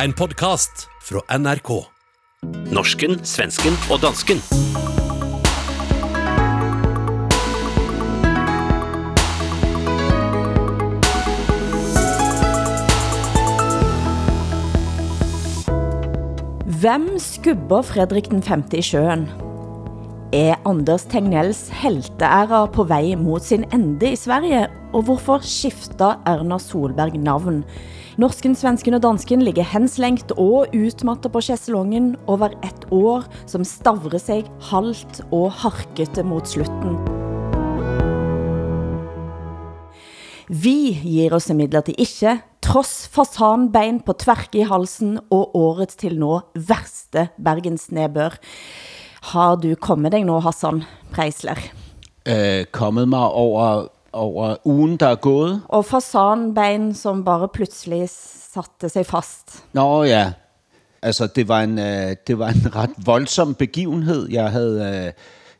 En podkast fra NRK. Norsken, svensken og dansken. Hvem skubber Fredrik den 5. i sjøen? Er Anders Tegnells helteæra på vej mod sin ende i Sverige? Og hvorfor skifter Erna Solberg navn? Norsken, svensken og dansken ligger henslængt og utmattet på chaiselongen over et år, som stavrer sig halvt og harkete mot slutten. Vi gir oss imidlertid ikke, trods fasanbein på tværk i halsen og årets til nå værste bergensnedbør. Har du kommet dig nå, Hassan Preisler? øh, kommet mig over, over ugen, der er gået. Og fasanbein, som bare pludselig satte sig fast. Nå ja, altså det var en, øh, det var en ret voldsom begivenhed. Jeg havde, øh,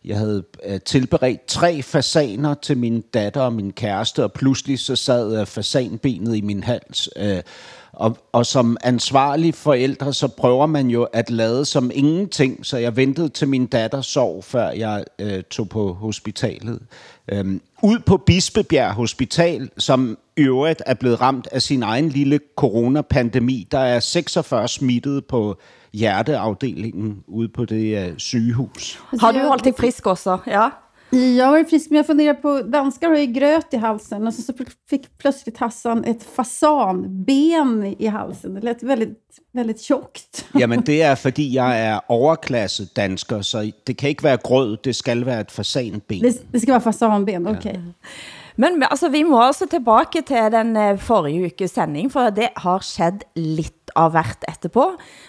jeg havde øh, tilberedt tre fasaner til min datter og min kæreste, og pludselig så sad øh, fasanbenet i min hals. Øh, og, og som ansvarlig forældre, så prøver man jo at lade som ingenting, så jeg ventede til min datter sov, før jeg øh, tog på hospitalet. Øhm, ud på Bispebjerg Hospital, som i øvrigt er blevet ramt af sin egen lille coronapandemi. Der er 46 smittede på hjerteafdelingen ude på det øh, sygehus. Har du holdt dig frisk også? Ja. Jag var frisk, men jag funderar på, danskar har ju gröt i halsen och så, så fick plötsligt Hassan ett fasanben i halsen. Det lät väldigt, väldigt tjockt. Jamen det er, fordi jeg er overklasse dansker, så det kan ikke være grød, det skal være et fasanben. Det, det ska vara fasanben, okej. Okay. Men altså, vi må altså tilbage til den eh, forrige ukes sending, for det har skjedd lidt av hvert etterpå.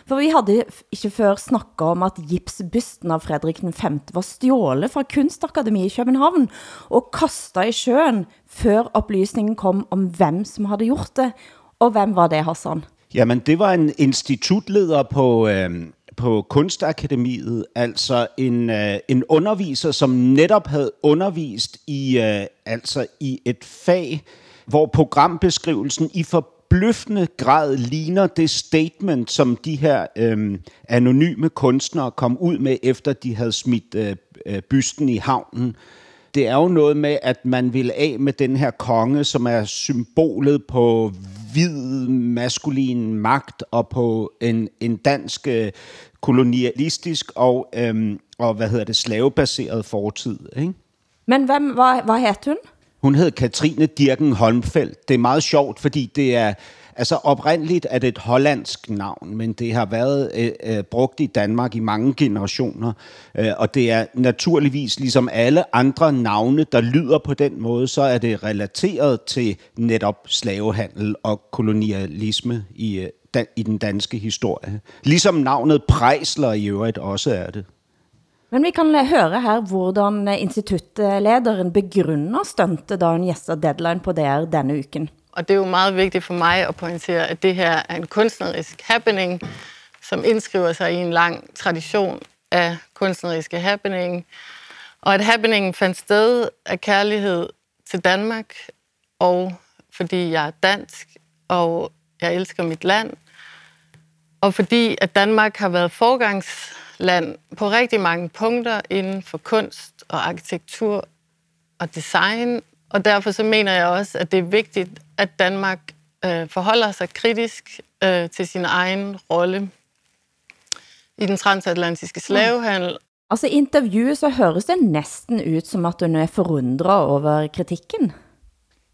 For vi havde ikke før snakket om, at gipsbysten av Frederik V 5. var stjålet fra Kunstakademi i København og kastet i sjøen, før oplysningen kom om hvem som havde gjort det. Og hvem var det, Hassan? Jamen, det var en institutleder på, øh, på Kunstakademiet, altså en, øh, en underviser, som netop havde undervist i, øh, altså i et fag, hvor programbeskrivelsen i forbløffende grad ligner det statement, som de her øh, anonyme kunstnere kom ud med, efter de havde smidt øh, øh bysten i havnen. Det er jo noget med, at man vil af med den her konge, som er symbolet på hvid maskulin magt og på en, en dansk øh, kolonialistisk og, øhm, og hvad hedder det, slavebaseret fortid. Ikke? Men hvem, hvad, hvad hed hun? Hun hed Katrine Dirken Holmfeldt. Det er meget sjovt, fordi det er, altså oprindeligt er det et hollandsk navn, men det har været øh, øh, brugt i Danmark i mange generationer. Øh, og det er naturligvis ligesom alle andre navne, der lyder på den måde, så er det relateret til netop slavehandel og kolonialisme i, øh, dan- i den danske historie. Ligesom navnet Prejsler i øvrigt også er det. Men vi kan høre her, hvordan øh, institutlederen begrunder stuntet, da hun gæster deadline på DR denne uken. Og det er jo meget vigtigt for mig at pointere, at det her er en kunstnerisk happening, som indskriver sig i en lang tradition af kunstneriske happening. Og at happeningen fandt sted af kærlighed til Danmark, og fordi jeg er dansk, og jeg elsker mit land, og fordi at Danmark har været forgangsland på rigtig mange punkter inden for kunst og arkitektur og design. Og derfor så mener jeg også, at det er vigtigt, at Danmark øh, forholder sig kritisk øh, til sin egen rolle i den transatlantiske slavehandel. Altså i interviewet så høres det næsten ud som at hun er forundret over kritikken.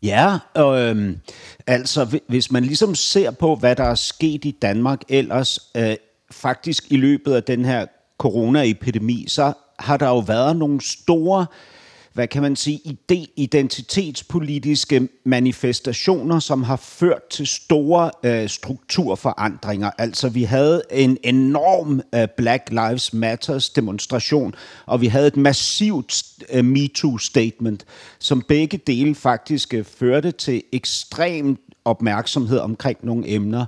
Ja, og, øhm, altså hvi- hvis man ligesom ser på, hvad der er sket i Danmark ellers, øh, faktisk i løbet af den her coronaepidemi, så har der jo været nogle store, hvad kan man sige, ide- identitetspolitiske manifestationer, som har ført til store øh, strukturforandringer. Altså vi havde en enorm øh, Black Lives Matters demonstration, og vi havde et massivt øh, MeToo-statement, som begge dele faktisk øh, førte til ekstrem opmærksomhed omkring nogle emner.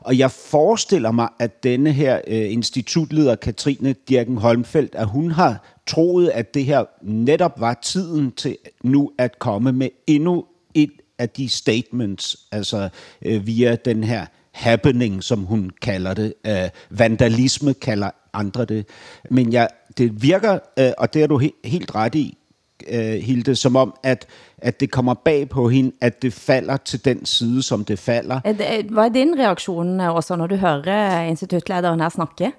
Og jeg forestiller mig, at denne her øh, institutleder, Katrine Dirken Holmfeldt, at hun har troet, at det her netop var tiden til nu at komme med endnu et af de statements, altså øh, via den her happening, som hun kalder det. Øh, vandalisme kalder andre det. Men ja, det virker, øh, og det er du he- helt ret i, øh, Hilde, som om, at, at det kommer bag på hende, at det falder til den side, som det falder. Det- Hvad er din reaktion øh, også, når du hører øh, institutlederen her snakke?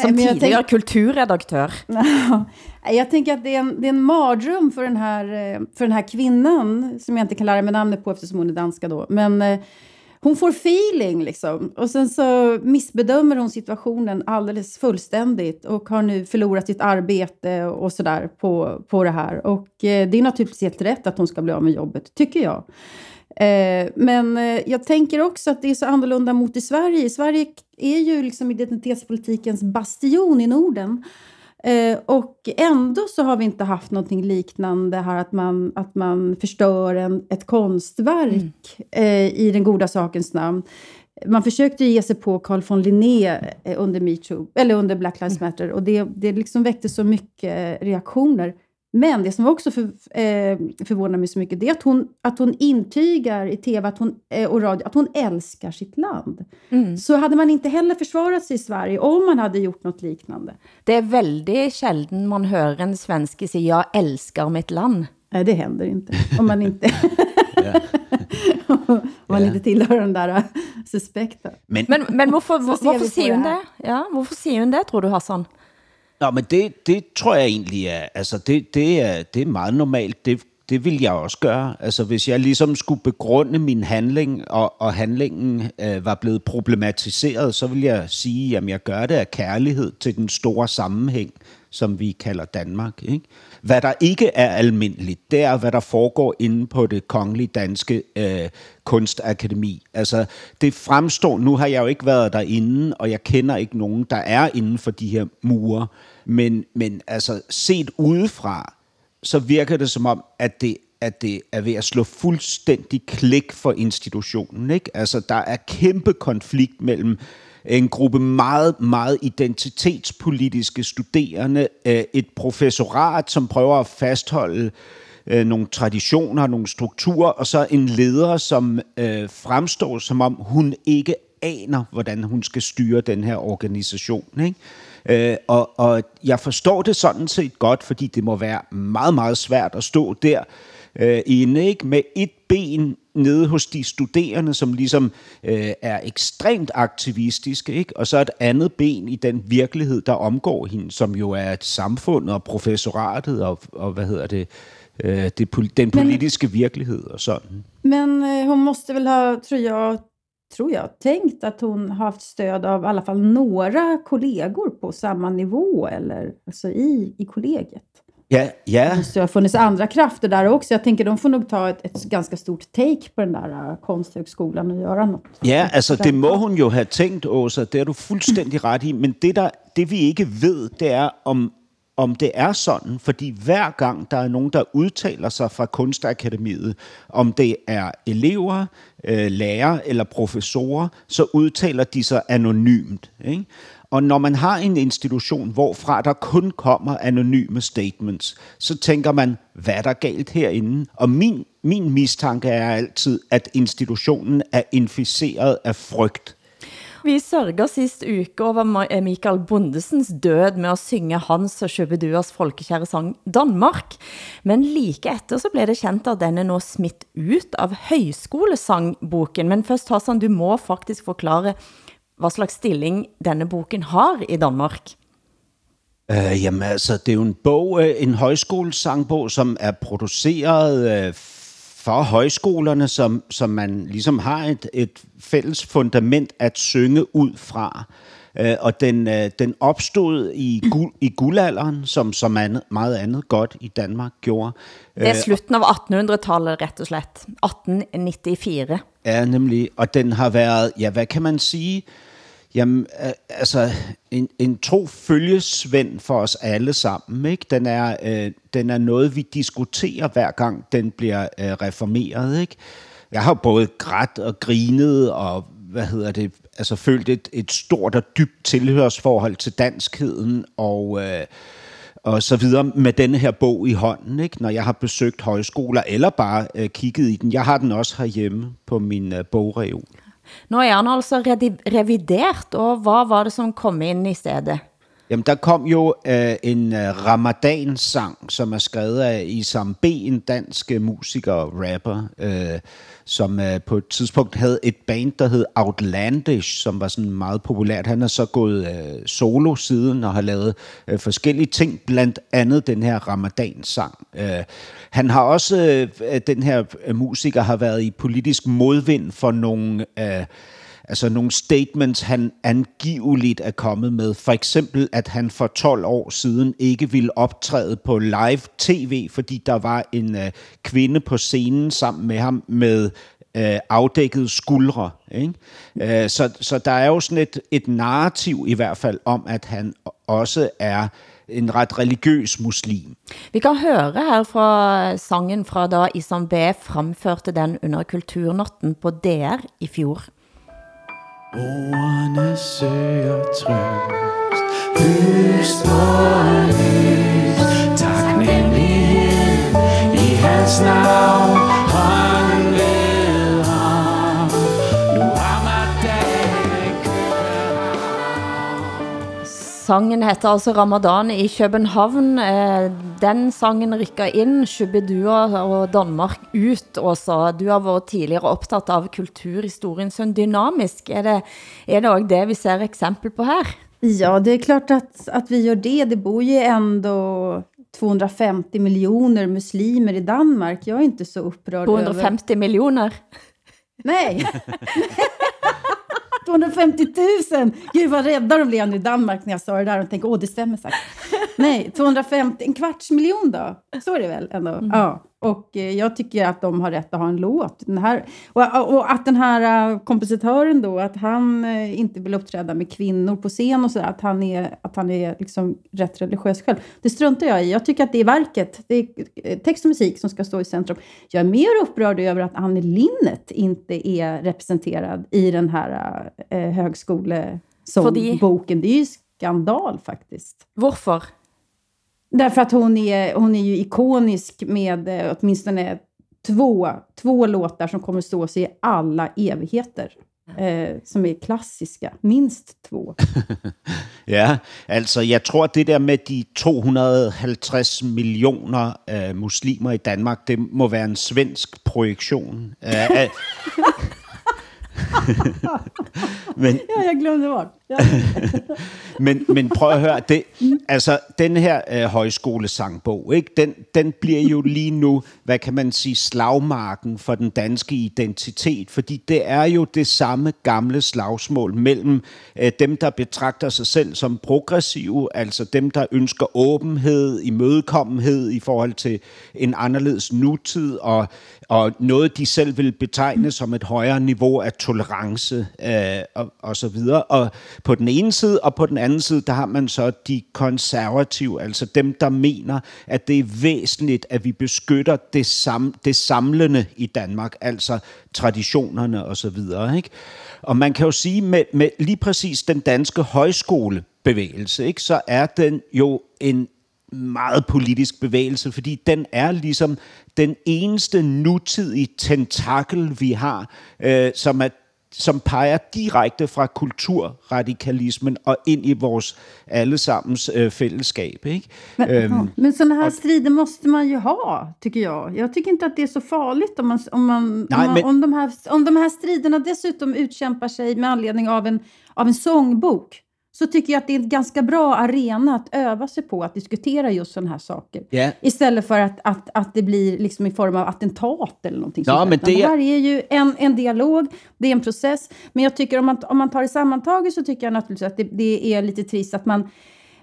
Som men jeg tidligere tænker- kulturredaktør. Jag tänker att det är, en, det är en mardröm för den, här, eh, för den här kvinnan, som jag inte kan lära mig namnet på eftersom hon är danska då. Men eh, hon får feeling liksom. Och sen så missbedömer hon situationen alldeles fullständigt och har nu förlorat sitt arbete och sådär på, på det här. Och eh, det är naturligtvis helt rätt att hon ska bli av med jobbet, tycker jag. Eh, men eh, jag tänker också att det är så annorlunda mot i Sverige. Sverige är ju liksom identitetspolitikens bastion i Norden. Eh, och ändå så har vi inte haft någonting liknande här att man, att man förstör en, ett konstverk eh, i den goda sakens namn. Man försökte ge sig på Carl von Linné eh, under metoo, eller under Black Lives Matter och det, det liksom väckte så mycket reaktioner. Men det som också för, eh, förvånar mig så mycket, det är att hon, att hon intygar i tv att hon, eh, och radio att hon älskar sitt land. Så hade man inte heller försvarat sig i Sverige om man hade gjort något liknande. Det er veldig sjelden man hører en svenske sige, jeg elsker mitt land. Nej, det händer inte. Om man inte, om man inte tillhör den där äh, suspekta. Men, Men, men hvorfor vi på siger hun det? Ja, hvorfor siger hun det, tror du, Hassan? Nå, men det, det tror jeg egentlig er, altså det, det er, det er meget normalt. Det, det vil jeg også gøre. Altså hvis jeg ligesom skulle begrunde min handling, og, og handlingen øh, var blevet problematiseret, så vil jeg sige, at jeg gør det af kærlighed til den store sammenhæng, som vi kalder Danmark. Ikke? Hvad der ikke er almindeligt, det er, hvad der foregår inde på det kongelige danske øh, kunstakademi. Altså, det fremstår, nu har jeg jo ikke været derinde, og jeg kender ikke nogen, der er inden for de her mure, men, men altså, set udefra, så virker det som om, at det, at det er ved at slå fuldstændig klik for institutionen. Ikke? Altså, der er kæmpe konflikt mellem en gruppe meget, meget identitetspolitiske studerende, øh, et professorat, som prøver at fastholde øh, nogle traditioner, nogle strukturer, og så en leder, som øh, fremstår som om hun ikke aner, hvordan hun skal styre den her organisation. Ikke? Øh, og, og jeg forstår det sådan set godt, fordi det må være meget, meget svært at stå der øh, inde ikke? med et ben nede hos de studerende, som ligesom øh, er ekstremt aktivistiske, ikke? og så et andet ben i den virkelighed, der omgår hende, som jo er et samfund og professoratet og, og hvad hedder det, øh, det den politiske virkelighed og sådan. Men eh, hon måste väl ha, tror jag, tror jag, tänkt att hon har haft stöd av i alla fall några kollegor på samma nivå, eller alltså i, i kollegiet. Ja, ja, Det måste ju ha funnits andra krafter där också. Jag tänker de får nog ta ett, ett ganska stort take på den där uh, konsthögskolan och göra något. Ja, altså det må hun jo have tænkt, Åsa, det er du fuldstændig ret i, men det, der, det vi ikke ved, det er, om, om det er sådan, fordi hver gang der er nogen, der udtaler sig fra Kunstakademiet, om det er elever, øh, lærere eller professorer, så udtaler de sig anonymt. Ikke? Og når man har en institution, hvorfra der kun kommer anonyme statements, så tænker man, hvad er der galt herinde? Og min, min mistanke er altid, at institutionen er inficeret af frygt. Vi sørger sidste uke over eh, Michael Bondesens død med at synge hans og Sjøbeduas folkekære sang Danmark. Men like efter så blev det kendt at den er nå smitt ut av højskolesangboken. Men først Hassan, du må faktisk forklare, hvad slags stilling denne boken har i Danmark. Øh, jamen altså, det er jo en bog, øh, en højskolesangbog, som er produceret øh, for højskolerne, som, som man ligesom har et, et fælles fundament at synge ud fra. Øh, og den, øh, den opstod i, guld, i guldalderen, som så andet, meget andet godt i Danmark gjorde. Det er slutten av 1800-tallet, rett og slett. 1894. Ja, nemlig. Og den har været, ja, hvad kan man sige? Jamen, altså, en, en tro følgesvend for os alle sammen, ikke? Den er, øh, den er noget, vi diskuterer hver gang, den bliver øh, reformeret, ikke? Jeg har både grædt og grinet og, hvad hedder det, altså følt et, et stort og dybt tilhørsforhold til danskheden og... Øh, og så videre med denne her bog i hånden, ikke? når jeg har besøgt højskoler, eller bare øh, kigget i den. Jeg har den også herhjemme på min øh, bogreol. Nu er han altså revideret, og hvad var det, som kom ind i stedet? Jamen, der kom jo øh, en øh, ramadan-sang, som er skrevet af Isam B., en dansk øh, musiker og rapper, øh, som øh, på et tidspunkt havde et band, der hed Outlandish, som var sådan meget populært. Han er så gået øh, solo siden og har lavet øh, forskellige ting, blandt andet den her ramadan-sang. Øh, han har også, øh, den her øh, musiker, har været i politisk modvind for nogle... Øh, altså nogle statements, han angiveligt er kommet med. For eksempel, at han for 12 år siden ikke ville optræde på live tv, fordi der var en øh, kvinde på scenen sammen med ham med øh, afdækkede skuldre. Ikke? Øh, så, så der er jo sådan et, et narrativ i hvert fald om, at han også er en ret religiøs muslim. Vi kan høre her fra sangen fra da Isam B. fremførte den under Kulturnatten på DR i fjor. Ordene søger trøst, Lys på lys, taknemmelighed i hans navn, Sangen heter altså Ramadan i København. Eh, den sangen rykker ind, Shubidua og Danmark ut også. Du har været tidligere optaget av kulturhistorien som dynamisk. Er det, er det også det vi ser eksempel på her? Ja, det är klart att, att vi gör det. Det bor ju ändå 250 miljoner muslimer i Danmark. Jag är inte så upprörd 250 över... miljoner? Nej! 250 000! Gud vad rädda de blev i Danmark när jag sa det där och tänkte, åh det stämmer säkert. Nej, 250, en kvarts miljon då. Så är det väl ändå? Mm. Ja. Och eh, jag tycker att de har rätt att ha en låt. Den här, och, och att den här uh, kompositören då, att han uh, inte vill uppträda med kvinnor på scen och sådär, att han är, att han är liksom rätt religiös själv. Det struntar jag i. Jag tycker att det är verket, det är eh, text och musik som ska stå i centrum. Jag är mer upprörd över att Anne Linnet inte är representerad i den här uh, högskoleboken. Det är ju skandal faktiskt. Varför? Därför att hon är, hon är ju ikonisk med eh, åtminstone två, två låtar som kommer stå sig i alla evigheter. Eh, som är klassiska, minst två. ja, altså jeg tror det der med de 250 millioner eh, muslimer i Danmark, det må være en svensk projektion. Eh, men, ja, jeg glemte bort. Ja. men, men prøv at høre, det, altså den her øh, højskolesangbog, ikke, den, den bliver jo lige nu, hvad kan man sige, slagmarken for den danske identitet, fordi det er jo det samme gamle slagsmål mellem øh, dem, der betragter sig selv som progressive, altså dem, der ønsker åbenhed, imødekommenhed i forhold til en anderledes nutid, og, og noget, de selv vil betegne som et højere niveau af tolerance øh, og, og så videre. Og på den ene side, og på den anden side, der har man så de konservative, altså dem, der mener, at det er væsentligt, at vi beskytter det, sam, det samlende i Danmark, altså traditionerne og så videre. Ikke? Og man kan jo sige, med, med lige præcis den danske højskolebevægelse, ikke, så er den jo en meget politisk bevægelse, fordi den er ligesom den eneste nutidige tentakel, vi har, øh, som er som peger direkte fra kulturradikalismen og ind i vores allesammens øh, fællesskab. Ikke? Men, øhm, men sådana här strider måste man ju ha, tycker jag. Jag tycker inte att det är så farligt om, man, om, man, nej, om, man, men, om, de, här, om de här striderna dessutom utkämpar sig med anledning av en, av en sångbok så tycker jag att det är en ganska bra arena att öva sig på att diskutera just sådana här saker. Yeah. Istället för att, att, att det blir liksom i form av attentat eller någonting ja, sånt. Men det... det här är ju en, en dialog, det är en process. Men jag tycker om man, om man tar det sammantaget så tycker jag naturligtvis att det, det är lite trist att man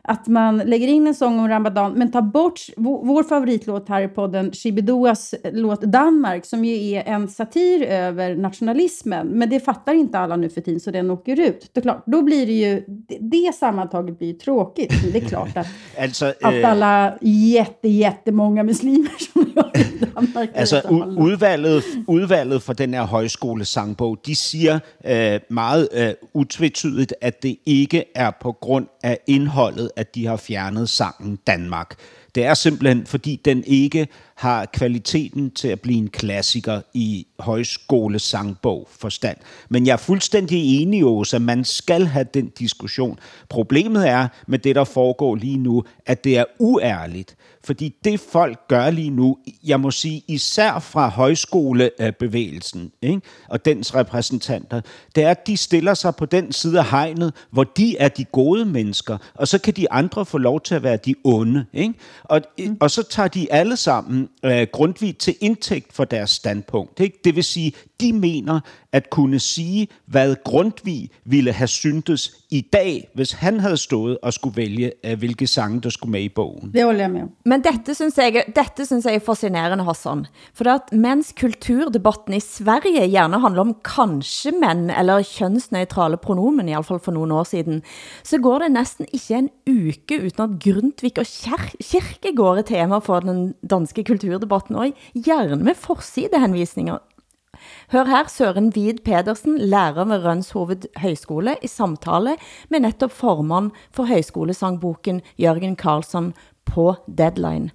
att man lägger in en sång om Ramadan, men tar bort vår favoritlåt här i podden, Shibiduas låt Danmark, som ju är en satir över nationalismen. Men det fattar inte alla nu för tiden, så den åker ut. Det klart, då blir det ju, det, det sammantaget blir ju tråkigt. Men det är klart att, alltså, att eh, alla jätte, jättemånga muslimer som gör i Danmark... Altså, udvalget, udvalget for den her højskolesangbog, de siger øh, meget øh, utvetydigt, at det ikke er på grund af indholdet, at de har fjernet sangen Danmark. Det er simpelthen, fordi den ikke har kvaliteten til at blive en klassiker i højskolesangbog forstand. Men jeg er fuldstændig enig, Åsa, at man skal have den diskussion. Problemet er med det, der foregår lige nu, at det er uærligt. Fordi det folk gør lige nu, jeg må sige især fra højskolebevægelsen ikke? og dens repræsentanter, det er, at de stiller sig på den side af hegnet, hvor de er de gode mennesker, og så kan de andre få lov til at være de onde. Ikke? Og, mm. og så tager de alle sammen øh, grundvigt til indtægt for deres standpunkt. Ikke? Det vil sige, de mener at kunne sige, hvad Grundtvig ville have syntes i dag, hvis han havde stået og skulle vælge, uh, hvilke sange, der skulle med i bogen. Det holder jeg med Men dette synes jeg, dette synes jeg er fascinerende, Hassan. For at mens kulturdebatten i Sverige gerne handler om kanskje mænd eller kønsneutrale pronomen, i hvert fall for nogle år siden, så går det næsten ikke en uke uden at Grundtvig og Kjer Kirkegård er tema for den danske kulturdebatten, og gerne med forsidehenvisninger Hør her Søren Vid Pedersen, lærer ved Rønshoved Højskole, i samtale med netop formand for Højskolesangboken Jørgen Karlsson på Deadline.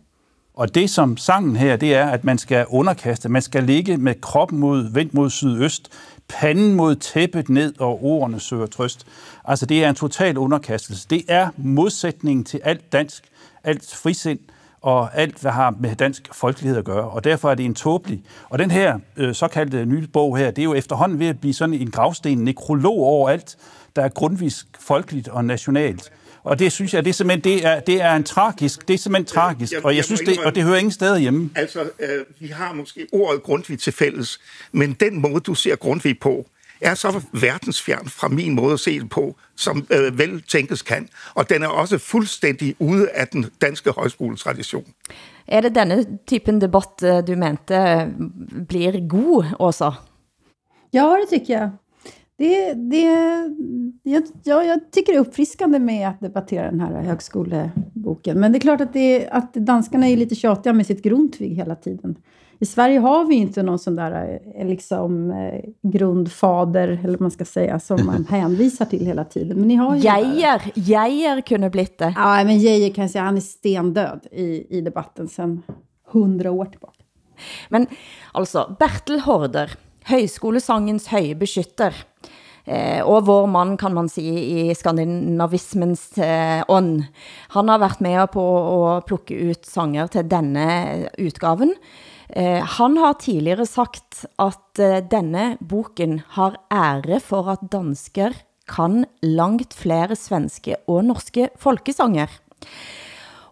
Og det som sangen her, det er, at man skal underkaste, man skal ligge med kroppen mod, vendt mod sydøst, panden mod tæppet ned, og ordene søger trøst. Altså det er en total underkastelse. Det er modsætningen til alt dansk, alt frisind, og alt, hvad har med dansk folkelighed at gøre. Og derfor er det en tåbelig. Og den her øh, såkaldte nye bog her, det er jo efterhånden ved at blive sådan en gravsten, en nekrolog over alt, der er grundvis folkeligt og nationalt. Og det synes jeg, det er simpelthen det er, det er en tragisk, det er simpelthen tragisk, og jeg synes det, og det hører ingen steder hjemme. Altså, øh, vi har måske ordet Grundtvig til fælles, men den måde, du ser Grundtvig på, er så verdensfjern fra min måde at se det på, som øh, vel tænkes kan. Og den er også fuldstændig ude af den danske højskoletradition. Er det denne typen debatt øh, du mente øh, blir god, også? Ja, det tycker jag. Det, det, jag, ja, jag tycker det är uppfriskande med att debattera den här högskoleboken. Men det är klart att, det, att danskarna är lite tjatiga med sitt Grundtvig hela tiden. I Sverige har vi inte någon sån där eh, liksom, eh, grundfader, eller vad man ska säga, som man hänvisar till hela tiden. Men ni har ju Geijer, Geijer kunde blivit det. Ja, men Geijer kan jag säga, han är stendöd i, i debatten sedan hundra år tillbaka. Men altså, Bertel Hårder, højskolesangens høje beskytter, eh, og vår mand, kan man sige, i skandinavismens eh, ånd. Han har været med på at plukke ut sanger til denne utgaven. Eh, han har tidligere sagt, at eh, denne boken har ære for at dansker kan langt flere svenske og norske folkesanger.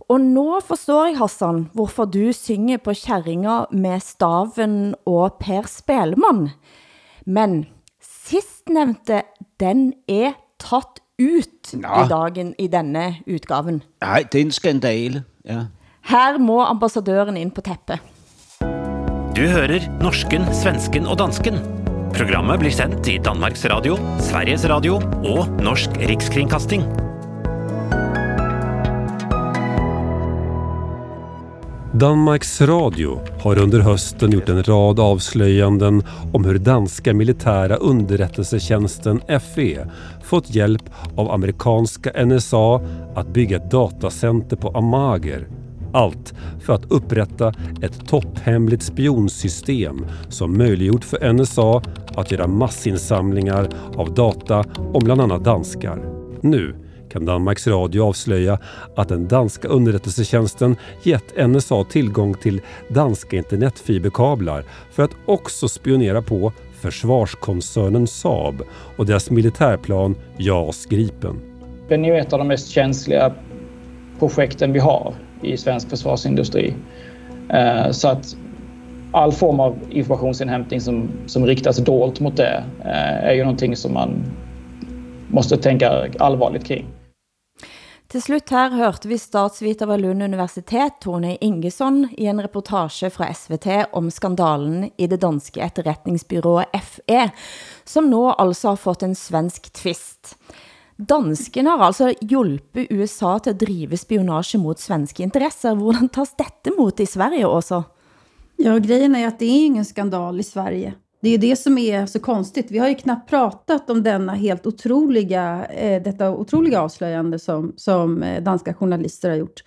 Og nå forstår jeg, Hassan, hvorfor du synger på kærringa med Staven og Per Spelman. Men sistnævnte, den er tatt ut Nå. i dagen i denne utgaven. Nej, det er en skandale. Ja. Her må ambassadøren ind på teppet. Du hører norsken, svensken og dansken. Programmet blir sendt i Danmarks Radio, Sveriges Radio og Norsk Rikskringkasting. Danmarks Radio har under hösten gjort en rad avslöjanden om hur danska militära underrättelsetjänsten FE fått hjälp av amerikanska NSA att bygga ett datacenter på Amager allt för att upprätta ett topphemligt spionsystem som möjliggjort för NSA att göra massinsamlingar av data om bland annat danskar. Nu kan Danmarks Radio avslöja att den danska underrättelsetjänsten gett NSA tillgång till danska internetfiberkablar för att också spionera på försvarskoncernen Saab och deras militärplan JAS Gripen. Det är ju ett av de mest känsliga projekten vi har i svensk försvarsindustri. Eh, så att all form av informationsinhämtning som, som riktas dolt mot det eh, är ju någonting som man måste tänka allvarligt kring. Til slut her hørte vi statsviter ved Lund Universitet, Tone Ingesson, i en reportage fra SVT om skandalen i det danske etterretningsbyrået FE, som nå altså har fått en svensk tvist. Dansken har altså hjulpet USA til at drive spionage mot svenske interesser. Hvordan tas dette mot i Sverige også? Ja, grejen är att det är ingen skandal i Sverige. Det är det som är så konstigt. Vi har ju knappt pratat om denna helt otroliga, eh, detta otroliga avslöjande som, som eh, danska journalister har gjort.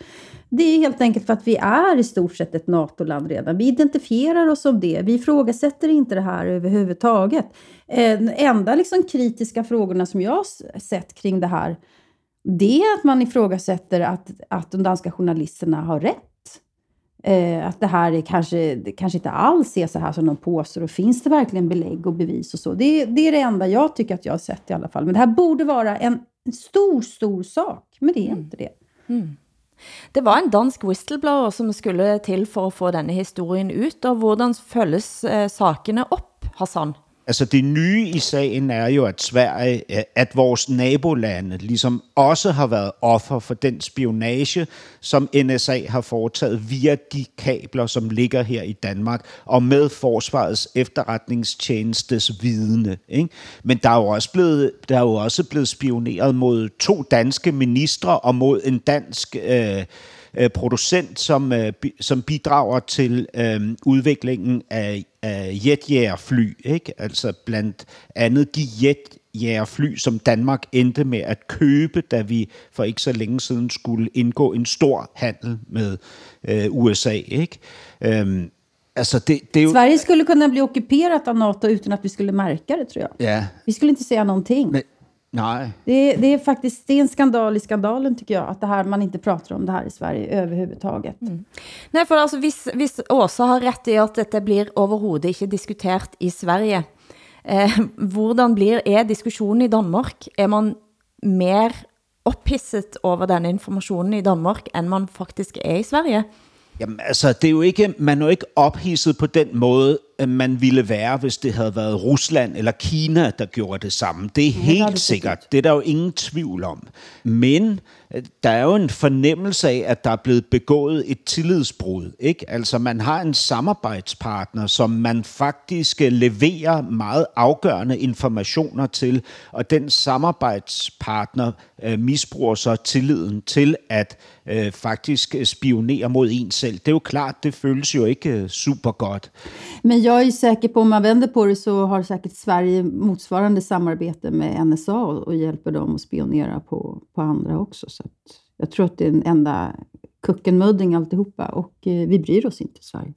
Det är helt enkelt för att vi är i stort sett ett NATO-land redan. Vi identifierar oss som det. Vi ifrågasätter inte det här överhuvudtaget. Eh, enda liksom kritiska frågorna som jag har sett kring det här, det är att man ifrågasätter att, att de danska journalisterna har rätt. Eh, att det här är kanske, det kanske inte alls är så här som de påstår. Och finns det verkligen belägg och bevis och så? Det, det är det enda jag tycker att jag har sett i alla fall. Men det här borde vara en, en stor, stor sak. Men det är inte det. Mm. Det var en dansk whistleblower som skulle til for at få denne historien ut, og hvordan følges eh, sakene op, Hassan? Altså det nye i sagen er jo, at Sverige, øh, at vores nabolande ligesom også har været offer for den spionage, som NSA har foretaget via de kabler, som ligger her i Danmark, og med Forsvarets efterretningstjenestes vidne. Ikke? Men der er, jo også blevet, der er jo også blevet spioneret mod to danske ministre og mod en dansk... Øh, øh producent, som, øh, som bidrager til øh, udviklingen af, af jetjægerfly, ikke? Altså blandt andet de jetjægerfly, som Danmark endte med at købe, da vi for ikke så længe siden skulle indgå en stor handel med øh, USA, ikke? Øhm, Alltså det, det ju... Sverige skulle kunna bli ockuperat av NATO utan att vi skulle märka det, tror jag. Ja. Vi skulle inte säga någonting. Men, Nej. Det, det, är faktiskt det är en skandal i skandalen tycker jag, att det här, man inte pratar om det här i Sverige överhuvudtaget. Mm. Nej, för alltså, hvis, hvis Åsa har rätt i att detta blir överhuvud inte diskuterat i Sverige, eh, hvordan blir, är diskussionen i Danmark? Är man mer opphisset over den informationen i Danmark, end man faktisk er i Sverige? Jamen altså, det er jo ikke, man er jo ikke ophidset på den måde, man ville være, hvis det havde været Rusland eller Kina, der gjorde det samme. Det er helt ja, det sikkert. Det er der jo ingen tvivl om. Men øh, der er jo en fornemmelse af, at der er blevet begået et tillidsbrud. Ikke? Altså man har en samarbejdspartner, som man faktisk øh, leverer meget afgørende informationer til, og den samarbejdspartner øh, misbruger så tilliden til at øh, faktisk spionere mod en selv. Det er jo klart, det føles jo ikke øh, super godt. Men jag är säker på, om man vänder på det, så har säkert Sverige motsvarande samarbete med NSA och, och hjälper dem att spionera på, på andra också. Så jag tror att det är en enda kuckenmudding alltihopa och eh, vi bryr oss inte i Sverige.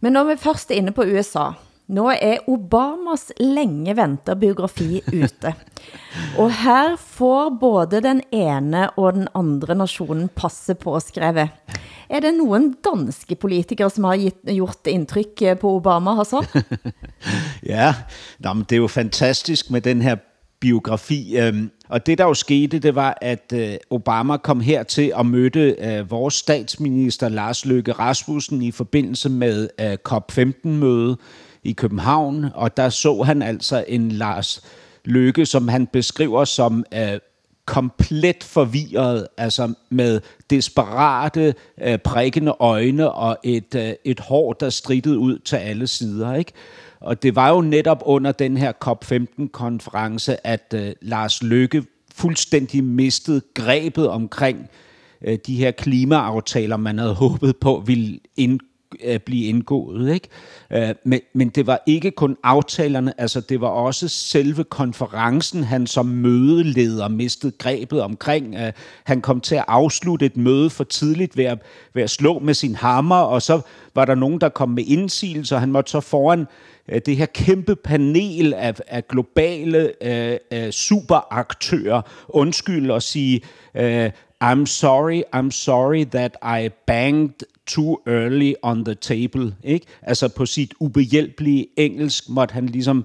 Men når vi først er inde på USA, nu er Obamas længe ventede biografi ute. Og her får både den ene og den andre nationen passe på skrevet. Er det nogen danske politikere, som har gjort indtryk på Obama, Hassan? ja, Nå, men det er jo fantastisk med den her biografi. Øhm, og det, der jo skete, det var, at øh, Obama kom her til at møde øh, vores statsminister Lars Løkke Rasmussen i forbindelse med øh, COP15-møde i København, og der så han altså en Lars Løkke, som han beskriver som øh, komplet forvirret, altså med desperate, øh, prikkende øjne og et, øh, et hår, der strittede ud til alle sider. Ikke? Og det var jo netop under den her COP15-konference, at øh, Lars Løkke fuldstændig mistede grebet omkring øh, de her klimaaftaler, man havde håbet på ville ind, øh, blive indgået. Ikke? Øh, men, men det var ikke kun aftalerne, altså det var også selve konferencen, han som mødeleder mistede grebet omkring. Øh, han kom til at afslutte et møde for tidligt ved at, ved at slå med sin hammer, og så var der nogen, der kom med indsigelse, og han måtte så foran øh, det her kæmpe panel af, af globale øh, øh, superaktører undskylde og sige, øh, I'm sorry, I'm sorry that I banged too early on the table. Ikke? Altså på sit ubehjælpelige engelsk måtte han ligesom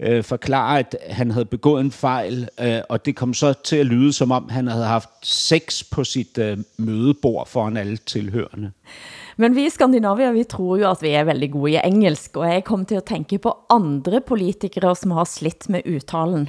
øh, forklare, at han havde begået en fejl, øh, og det kom så til at lyde, som om han havde haft sex på sit øh, mødebord foran alle tilhørende. Men vi i Skandinavia, vi tror jo at vi er veldig gode i engelsk, og jeg kom til at tænke på andre politikere, som har slidt med uttalen.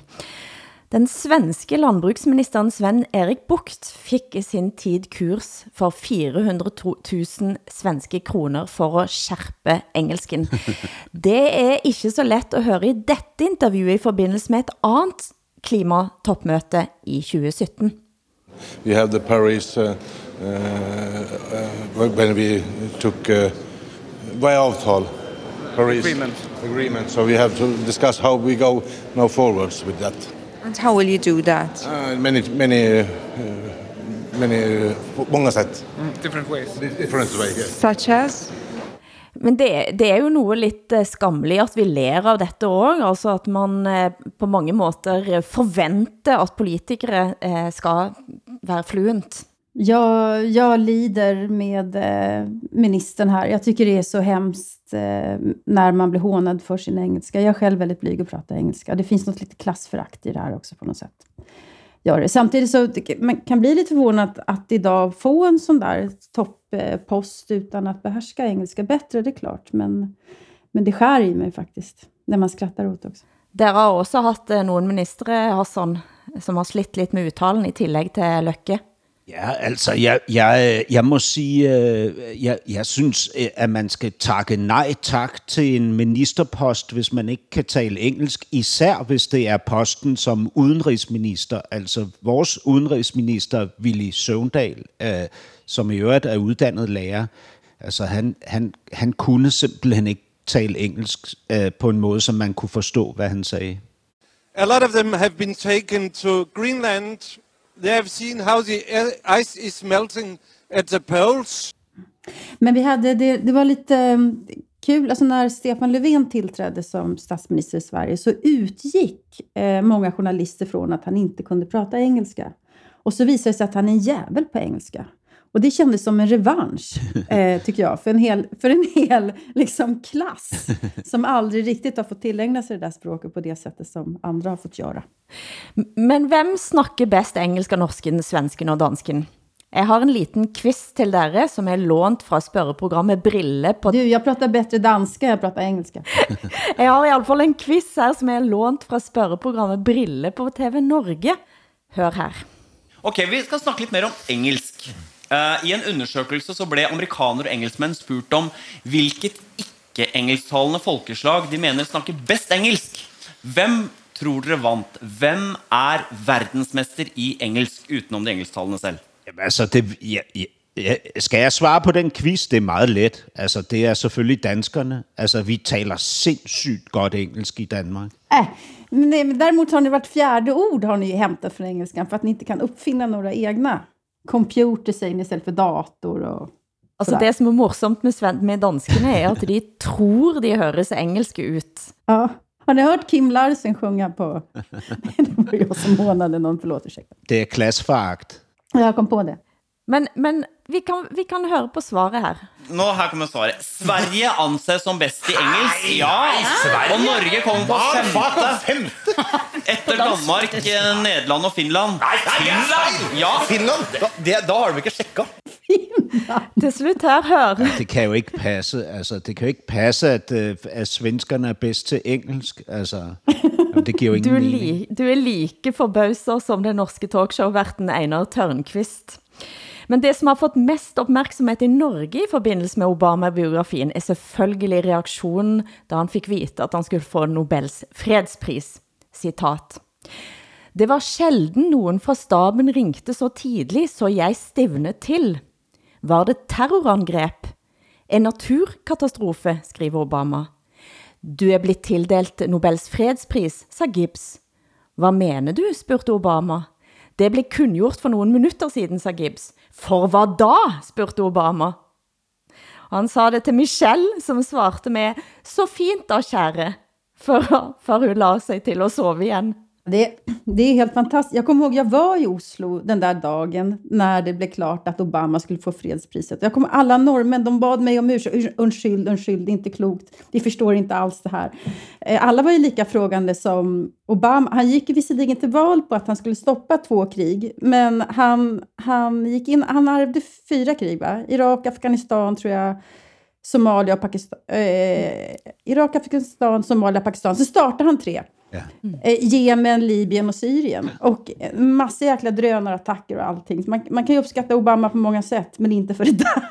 Den svenske landbruksministeren Sven Erik Bucht fik i sin tid kurs for 400 000 svenske kroner for at skærpe engelsken. Det er ikke så let at høre i dette intervjuet i forbindelse med et andet klimatoppmøte i 2017. We have the Paris uh, uh, when we took uh, by avtal Paris agreement. agreement. So we have to discuss how we go now forwards with that. And how will you do that? Uh, many, many, uh, many, uh, många sätt. Different ways. Different way, yes. Such as? Men det, det er jo noe litt eh, skammelig at vi ler av dette også, altså at man eh, på mange måter forventer at politikere eh, skal være fluent. Jag, jag lider med eh, ministern här. Jag tycker det är så hemskt eh, när man blir hånad för sin engelska. Jag är själv väldigt blyg att prata engelska. Det finns något lite klassförakt i det här också på något sätt. Gör det. Samtidigt så man kan bli lite förvånad att, att idag få en sån där topppost utan att behärska engelska bättre, det är klart. Men, men det skär i mig faktiskt, när man skrattar åt det också. Dere har også haft eh, någon minister eh, har Hassan, som har slitt lite med uttalen i tillägg till Løkke. Ja, altså, jeg, jeg, jeg må sige, øh, jeg, jeg synes, øh, at man skal takke nej tak til en ministerpost, hvis man ikke kan tale engelsk, især hvis det er posten som udenrigsminister. Altså, vores udenrigsminister, Willy Søvndal, øh, som i øvrigt er uddannet lærer, altså, han, han, han kunne simpelthen ikke tale engelsk øh, på en måde, som man kunne forstå, hvad han sagde. A lot of them have been taken to Greenland. They have seen how the ice is melting at the poles. Men vi hade, det, det var lite um, kul, alltså när Stefan Löfven tillträdde som statsminister i Sverige så utgick eh, många journalister från att han inte kunde prata engelska. Och så visade det sig att han är en jävel på engelska. Och det kändes som en revansch, eh, tycker jag, för en hel, för en hel liksom, klass som aldrig riktigt har fått tillägna sig det där språket på det sättet som andra har fått göra. Men hvem snakker best engelsk av norsken, svensken og dansken? Jeg har en liten quiz til dere, som er lånt fra spørreprogrammet Brille på... Du, jag pratar bättre danska, jag pratar engelska. Jeg har i alle fall en quiz her, som er lånt fra spørreprogrammet Brille på TV Norge. Hør her. Ok, Vi skal snakke litt mer om engelsk. Eh, I en undersøkelse så ble amerikanere og engelskmenn spurt om hvilket ikke-engelsktalende folkeslag de mener snakker best engelsk. Hvem tror dere vant? Hvem er verdensmester i engelsk utenom de engelsktalende selv? Jamen, altså, det, ja, ja, skal jeg svare på den quiz? Det er meget let. Altså, det er selvfølgelig danskerne. Altså, vi taler sindssygt godt engelsk i Danmark. Äh, men det, men däremot har ni vart fjärde ord har ni hämtat från engelskan för att ni inte kan uppfinna några egna. Computer säger ni istället för dator och Altså det som er morsomt med, sven med danskene er at de tror de høres engelske ut. Ja. Har ni hört Kim Larsen sjunga på... Det var jag som hånade någon, förlåt, ursäkta. Det er klassforagt. Jag kom på det. Men, men vi, kan, vi kan høre på svaret her. Nå, Her kommer svaret. Sverige anses som best i engelsk. Ja, Sverige? Og Norge kommer på femte. Etter Danmark, eh, Nederland og Finland. Finland? Ja. Finland? Da, det, da har de ikke sjekka. Til slut her, hør. Det kan jo ikke passe. Altså, det kan jo ikke passe, at, øh, at svenskerne er bedst til engelsk. Altså, jamen, det giver jo Du ingen er, mening. li, du er like forbauset som den norske talkshow-verten Einar Tørnqvist. Men det som har fått mest opmærksomhed i Norge i forbindelse med Obama-biografien, er selvfølgelig reaktionen, da han fik vite, at han skulle få Nobels fredspris. Citat. Det var sjelden nogen fra staben ringte så tidlig, så jeg stivnet til. Var det terrorangreb? En naturkatastrofe, skriver Obama. Du er blevet tildelt Nobels fredspris, sa Gibbs. Hvad mener du, spurgte Obama. Det blev kunngjort for nogle minutter siden, sa Gibbs. For hvad da, spurgte Obama. Han sa det til Michelle, som svarte med, så fint da, kære, for, for hun la sig til at sove igen. Det, det är helt fantastiskt. Jag kommer ihåg, jag var i Oslo den där dagen när det blev klart att Obama skulle få fredspriset. Jag kommer, alla norrmän, de bad mig om ursäkt. Urs- Undskyld, undskyld, det är inte klokt. Vi förstår inte alls det här. Eh, alla var ju lika frågande som Obama. Han gick visserligen till val på att han skulle stoppa två krig, men han, han gick in, han ärvde fyra krig, va? Irak, Afghanistan, tror jag, Somalia och Pakistan. Eh, Irak, Afghanistan, Somalia, Pakistan. Så startade han tre. Eh, Jemen, Libyen och Syrien. Och en massa jäkla drönarattacker och allting. Man, man kan ju uppskatta Obama på många sätt, men inte för det där.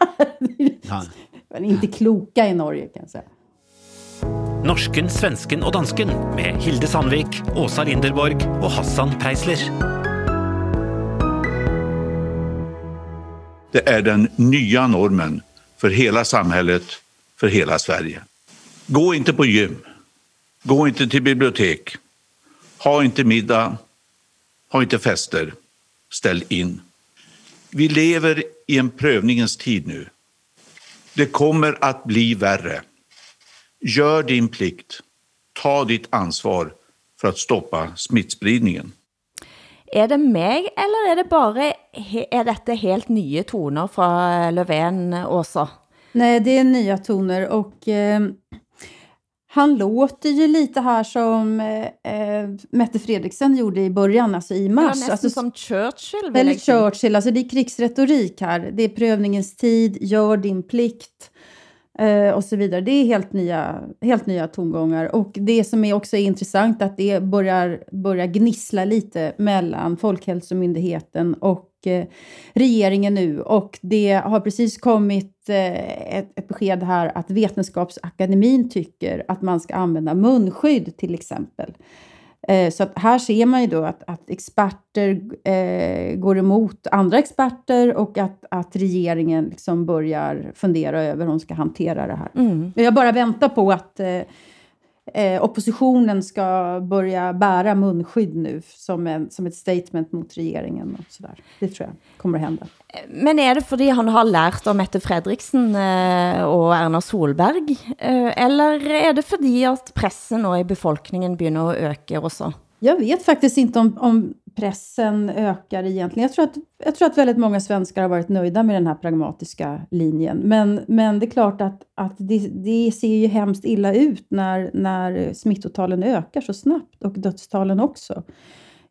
Men inte kloka i Norge kan jag säga. Norsken, svensken og dansken med Hilde Sandvik, Åsa Linderborg og Hassan Preisler. Det är den nya normen för hela samhället, för hela Sverige. Gå inte på gym. Gå inte till bibliotek. Ha inte middag. Ha inte fester. Ställ in. Vi lever i en prövningens tid nu. Det kommer att bli värre. Gör din plikt. Ta ditt ansvar för att stoppa smittspridningen. Er det meg, eller er det bare, er dette helt nye toner fra Löfven, Åsa? Nej, det är nya toner och eh, han låter ju lite här som eh, Mette Fredriksen gjorde i början, alltså i mars. Ja, nästan alltså, som Churchill. Eller Churchill, alltså det är krigsretorik här. Det är prövningens tid, gör din plikt eh, och så vidare. Det är helt nya, helt nya tongångar. Och det som är också intressant att det börjar, börjar gnissla lite mellan Folkhälsomyndigheten och eh, regeringen nu. Och det har precis kommit eh, ett, ett besked här att Vetenskapsakademin tycker att man ska använda munskydd till exempel. Eh, Så att här ser man ju då att, att experter eh, går emot andra experter och att, att regeringen liksom börjar fundera över hur de ska hantera det här. Mm. Jag bara väntar på att eh, eh, oppositionen ska börja bära munskydd nu som, en, som ett statement mot regeringen. och sådär. Det tror jag kommer att hända. Men er det fordi han har lært av Mette Fredriksen eh, og Erna Solberg, eh, eller er det fordi at pressen nå i befolkningen begynder å øke også? Jag vet faktiskt inte om, om pressen ökar egentligen. Jag tror, att, jag tror att väldigt många svenskar har varit nöjda med den här pragmatiska linjen. Men, men det är klart att, att det, det ser ju hemskt illa ut när, när smittotalen ökar så snabbt och dödstalen också.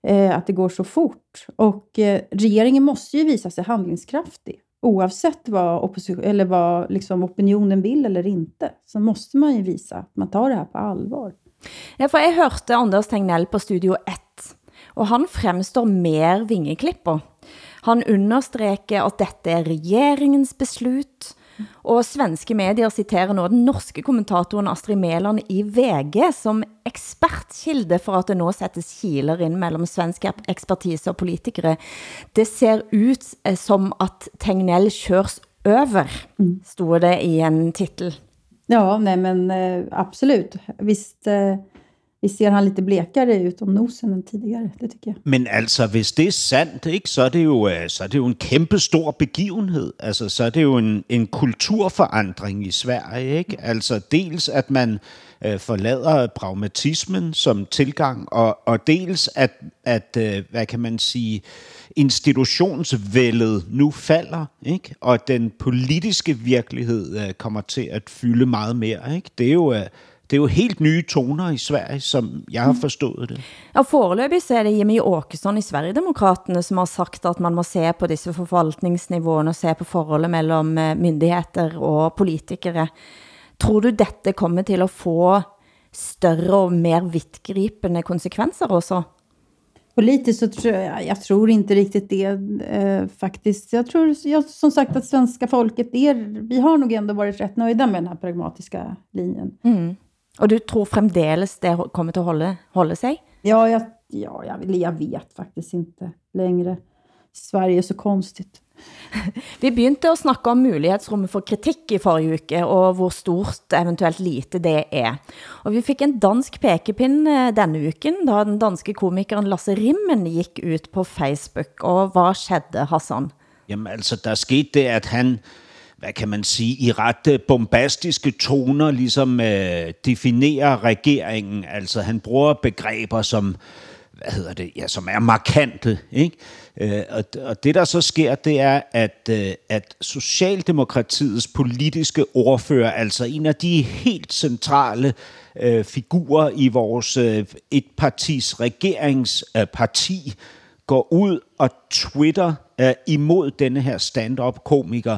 Eh, att det går så fort. Och eh, regeringen måste ju visa sig handlingskraftig. Oavsett vad, opposition, eller vad liksom opinionen vill eller inte, så måste man ju visa att man tar det här på allvar. Ja, for jeg hørte Anders Tegnell på Studio 1, og han fremstår mer vingeklipper. Han understreker at dette er regeringens beslut, og svenske medier citerer nå den norske kommentatoren Astrid Mæland i VG som ekspertkilde for at det nå sættes kiler ind mellem svensk ekspertise og politikere. Det ser ut eh, som at Tegnell kørs over, stod det i en titel. Ja, nej men eh, absolut. Visst, vi ser han lite blekare ut om nosen än tidigare, det tycker jag. Men alltså, hvis det är sant, ikke, så, er det jo, øh, så er det jo en kæmpe stor begivenhed. Altså, så er det jo en, en kulturforandring i Sverige. Ikke? Altså, dels at man øh, forlader pragmatismen som tilgang, og, og dels at, at øh, hvad kan man sige, institutionsvældet nu falder, ikke? og den politiske virkelighed øh, kommer til at fylde meget mere. Ikke? Det er jo... Øh, det er jo helt nye toner i Sverige, som jeg har forstået det. Ja, foreløbig så er det Jimmy Åkesson i Sverigedemokraterne, som har sagt, at man må se på disse forvaltningsniveauene, og se på forholdet mellem eh, myndigheter og politikere. Tror du dette kommer til at få større og mer vidtgripende konsekvenser også? Politiskt så tror jag, jag tror inte riktigt det eh, faktiskt. Jag tror jag, som sagt att svenska folket är, vi har nog ändå varit rätt nöjda med den här pragmatiska linjen. Mm. Og du tror fremdeles det kommer til at holde, holde sig? Ja, jeg, ja jeg, jeg vet faktisk ikke længere. Sverige er så konstigt. Vi begyndte at snakke om mulighedsrummet for kritik i forrige uke, og hvor stort eventuelt lite det er. Og vi fik en dansk pekepinn eh, denne uken, da den danske komikeren Lasse Rimmen gik ut på Facebook. Og hvad skedde, Hassan? Jamen altså, der skete det, at han, hvad kan man sige, i ret øh, bombastiske toner ligesom øh, definerer regeringen. Altså, han bruger begreber som, hvad hedder det, ja, som er markante, ikke? Øh, og, og det, der så sker, det er, at, øh, at Socialdemokratiets politiske ordfører, altså en af de helt centrale øh, figurer i vores øh, etpartis regeringsparti, øh, går ud og twitter øh, imod denne her stand-up-komiker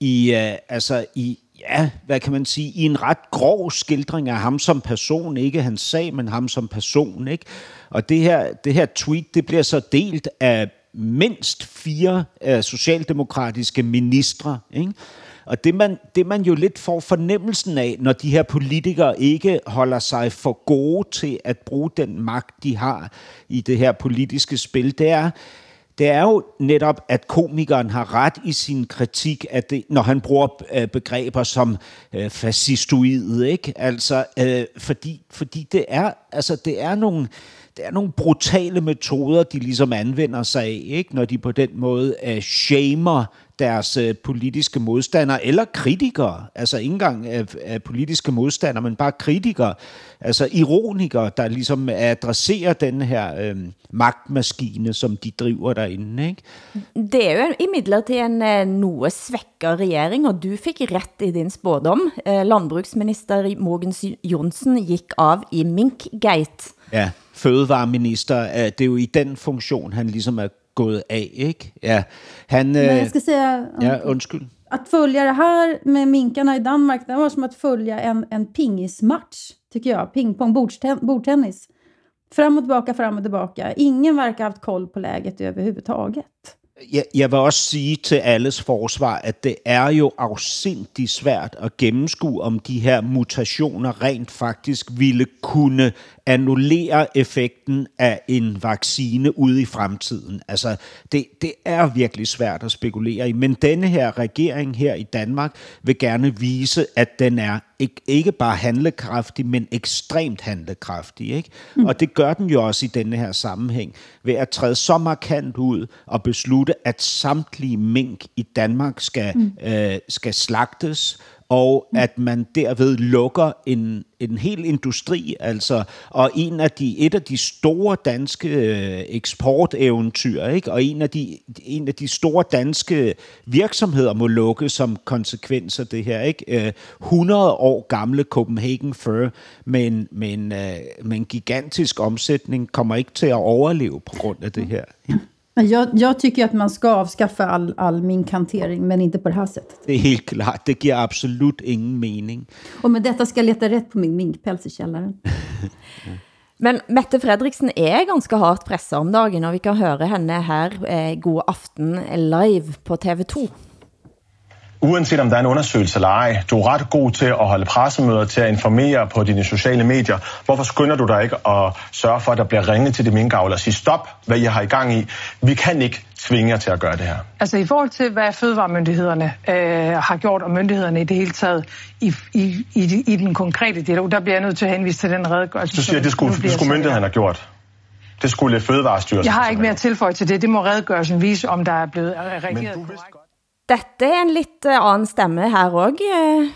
i, øh, altså i, ja, hvad kan man sige, i en ret grov skildring af ham som person, ikke hans sag, men ham som person, ikke? Og det her, det her tweet, det bliver så delt af mindst fire øh, socialdemokratiske ministre, ikke? Og det man, det man jo lidt får fornemmelsen af, når de her politikere ikke holder sig for gode til at bruge den magt, de har i det her politiske spil, det er, det er jo netop, at komikeren har ret i sin kritik, at det, når han bruger øh, begreber som øh, fascistoid, ikke? Altså, øh, fordi, fordi det er, altså, det er nogle, det er nogle brutale metoder, de ligesom anvender sig af, ikke? når de på den måde øh, shamer deres øh, politiske modstandere, eller kritikere, altså ikke engang af, af politiske modstandere, men bare kritikere, altså ironikere, der ligesom adresserer den her øh, magtmaskine, som de driver derinde. Ikke? Det er jo imidlertid en eh, noe svekket regering, og du fik ret i din spådom. Eh, Landbrugsminister Mogens Jonsen gik av i Minkgate. Ja, fødevareminister, øh, det er jo i den funktion, han ligesom er gået af, ikke? Ja, han... Men øh, jag ska säga... Ja, undskyld. Att följa det här med minkarna i Danmark, det var som att följa en, en pingismatch, tycker jag. Pingpong, bordsten, bordtennis. Fram och tillbaka, fram och tillbaka. Ingen verkar ha haft koll på läget överhuvudtaget. Jeg, jeg vil også sige til alles forsvar, at det er jo afsindigt svært at gennemskue, om de her mutationer rent faktisk ville kunne annullere effekten af en vaccine ude i fremtiden. Altså, det, det er virkelig svært at spekulere i, men denne her regering her i Danmark vil gerne vise, at den er ikke, ikke bare handlekraftig, men ekstremt handlekraftig. Ikke? Mm. Og det gør den jo også i denne her sammenhæng, ved at træde så markant ud og beslutte, at samtlige mink i Danmark skal, mm. øh, skal slagtes, og at man derved lukker en, en hel industri, altså, og en af de, et af de store danske øh, eksporteventyr, ikke? og en af, de, en af de store danske virksomheder må lukke som konsekvens af det her. Ikke? Øh, 100 år gamle Copenhagen Fur med en, med, en, øh, med en gigantisk omsætning kommer ikke til at overleve på grund af det her. Ja. Jag, jag tycker att man ska avskaffa all, all minkhantering, men inte på det här sättet. Det er helt klart. Det giver absolut ingen mening. Och med detta ska jag leta rätt på min minkpäls i källaren. Men Mette Fredriksen er ganske hardt presset om dagen, og vi kan høre henne her eh, God aften live på TV2. Uanset om der er en undersøgelse eller ej, du er ret god til at holde pressemøder, til at informere på dine sociale medier. Hvorfor skynder du dig ikke at sørge for, at der bliver ringet til de minkavler og sige, stop, hvad I har i gang i. Vi kan ikke tvinge jer til at gøre det her. Altså i forhold til, hvad fødevaremyndighederne øh, har gjort, og myndighederne i det hele taget, i, i, i, i den konkrete dialog, der bliver jeg nødt til at henvise til den redegørelse. Du siger, at det skulle, det skulle myndighederne have gjort. Det skulle Fødevarestyrelsen. Jeg har ikke mere at tilføje til det. Det må redegørelsen vise, om der er blevet reageret korrekt. Dette er en lidt eh, anden stemme her også. Eh.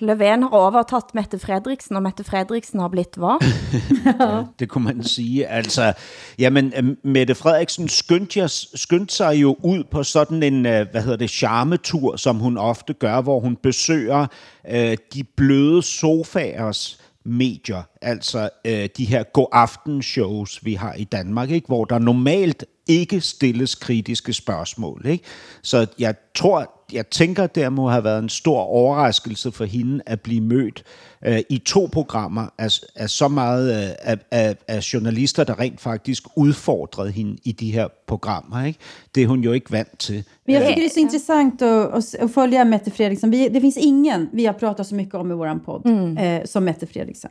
Løven har overtaget Mette Fredriksen, og Mette Fredriksen har blitt hvad? Ja, det kunne man sige. Altså, jamen, øhm, Mette Frederiksen skyndte, jeg, skyndte sig jo ud på sådan en, øh, hvad hedder det, charmetur, som hun ofte gør, hvor hun besøger øh, de bløde sofaers medier, altså øh, de her go-aften-shows, vi har i Danmark, ikke? hvor der normalt ikke stilles kritiske spørgsmål. Ikke? Så jeg tror, jeg tænker, det må have været en stor overraskelse for hende at blive mødt øh, i to programmer af, af så meget øh, af, af, af journalister, der rent faktisk udfordrede hende i de her programmer. Ikke? Det er hun jo ikke vant til. Men jag tycker det är så intressant att, att, följa Mette Fredriksen. Vi, det finns ingen vi har pratat så mycket om i vår podd eh, som Mette Fredriksen.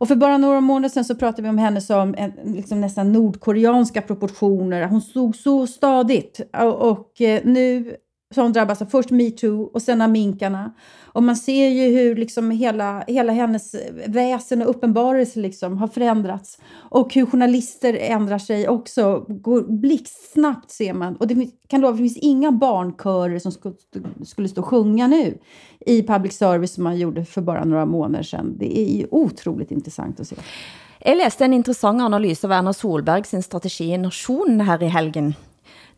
Och för bara några månader sedan så pratade vi om henne som en, liksom nästan nordkoreanska proportioner. Hon stod så stadigt. Och, och eh, nu så har hon drabbats av först metoo och sen av minkarna. Och man ser ju hur liksom hela, hela hennes väsen och uppenbarelse liksom har förändrats. Och hur journalister ändrar sig också. Går blixtsnabbt ser man. Och det kan lova, det finns inga barnkörer som skulle, skulle stå och sjunga nu i public service som man gjorde för bara några månader sedan. Det är ju otroligt intressant att se. Jag läste en intressant analys av Erna Solberg sin strategi i Nationen här i helgen.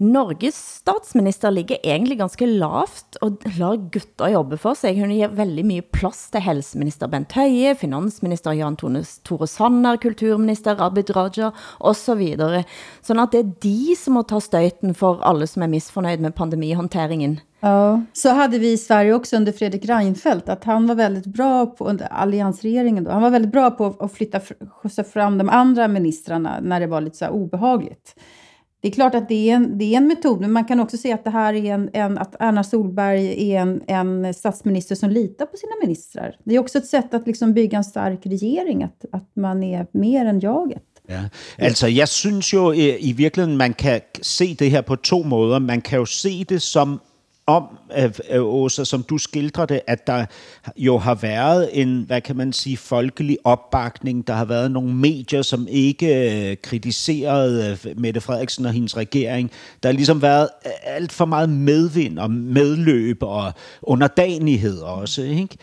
Norges statsminister ligger egentlig ganske lavt og lar gutter jobbe for sig. Hun giver veldig mye plads til helseminister Bent Høie, finansminister Jan Tone, Tore Sanner, kulturminister Abid Raja og så videre. Sådan at det er de som må ta støyten for alle som er misfornøyd med pandemihåndteringen. Ja. Så hade vi i Sverige också under Fredrik Reinfeldt, att han var väldigt bra på, under alliansregeringen då, han var väldigt bra på att flytta, skjutsa fram de andra ministrarna när det var lite så här obehagligt. Det är klart att det är en, det är en metod, men man kan också se att det här är en, en att Erna Solberg är en, en statsminister som litar på sina ministrar. Det är också ett sätt att liksom bygga en stark regering, att, att man är mer än jaget. Ja, altså jeg synes jo eh, i virkeligheden, man kan se det her på to måder. Man kan jo se det som om, Åsa, som du skildrer det, at der jo har været en, hvad kan man sige, folkelig opbakning. Der har været nogle medier, som ikke øh, kritiserede øh, Mette Frederiksen og hendes regering. Der har ligesom været øh, alt for meget medvind og medløb og underdanighed også, ikke?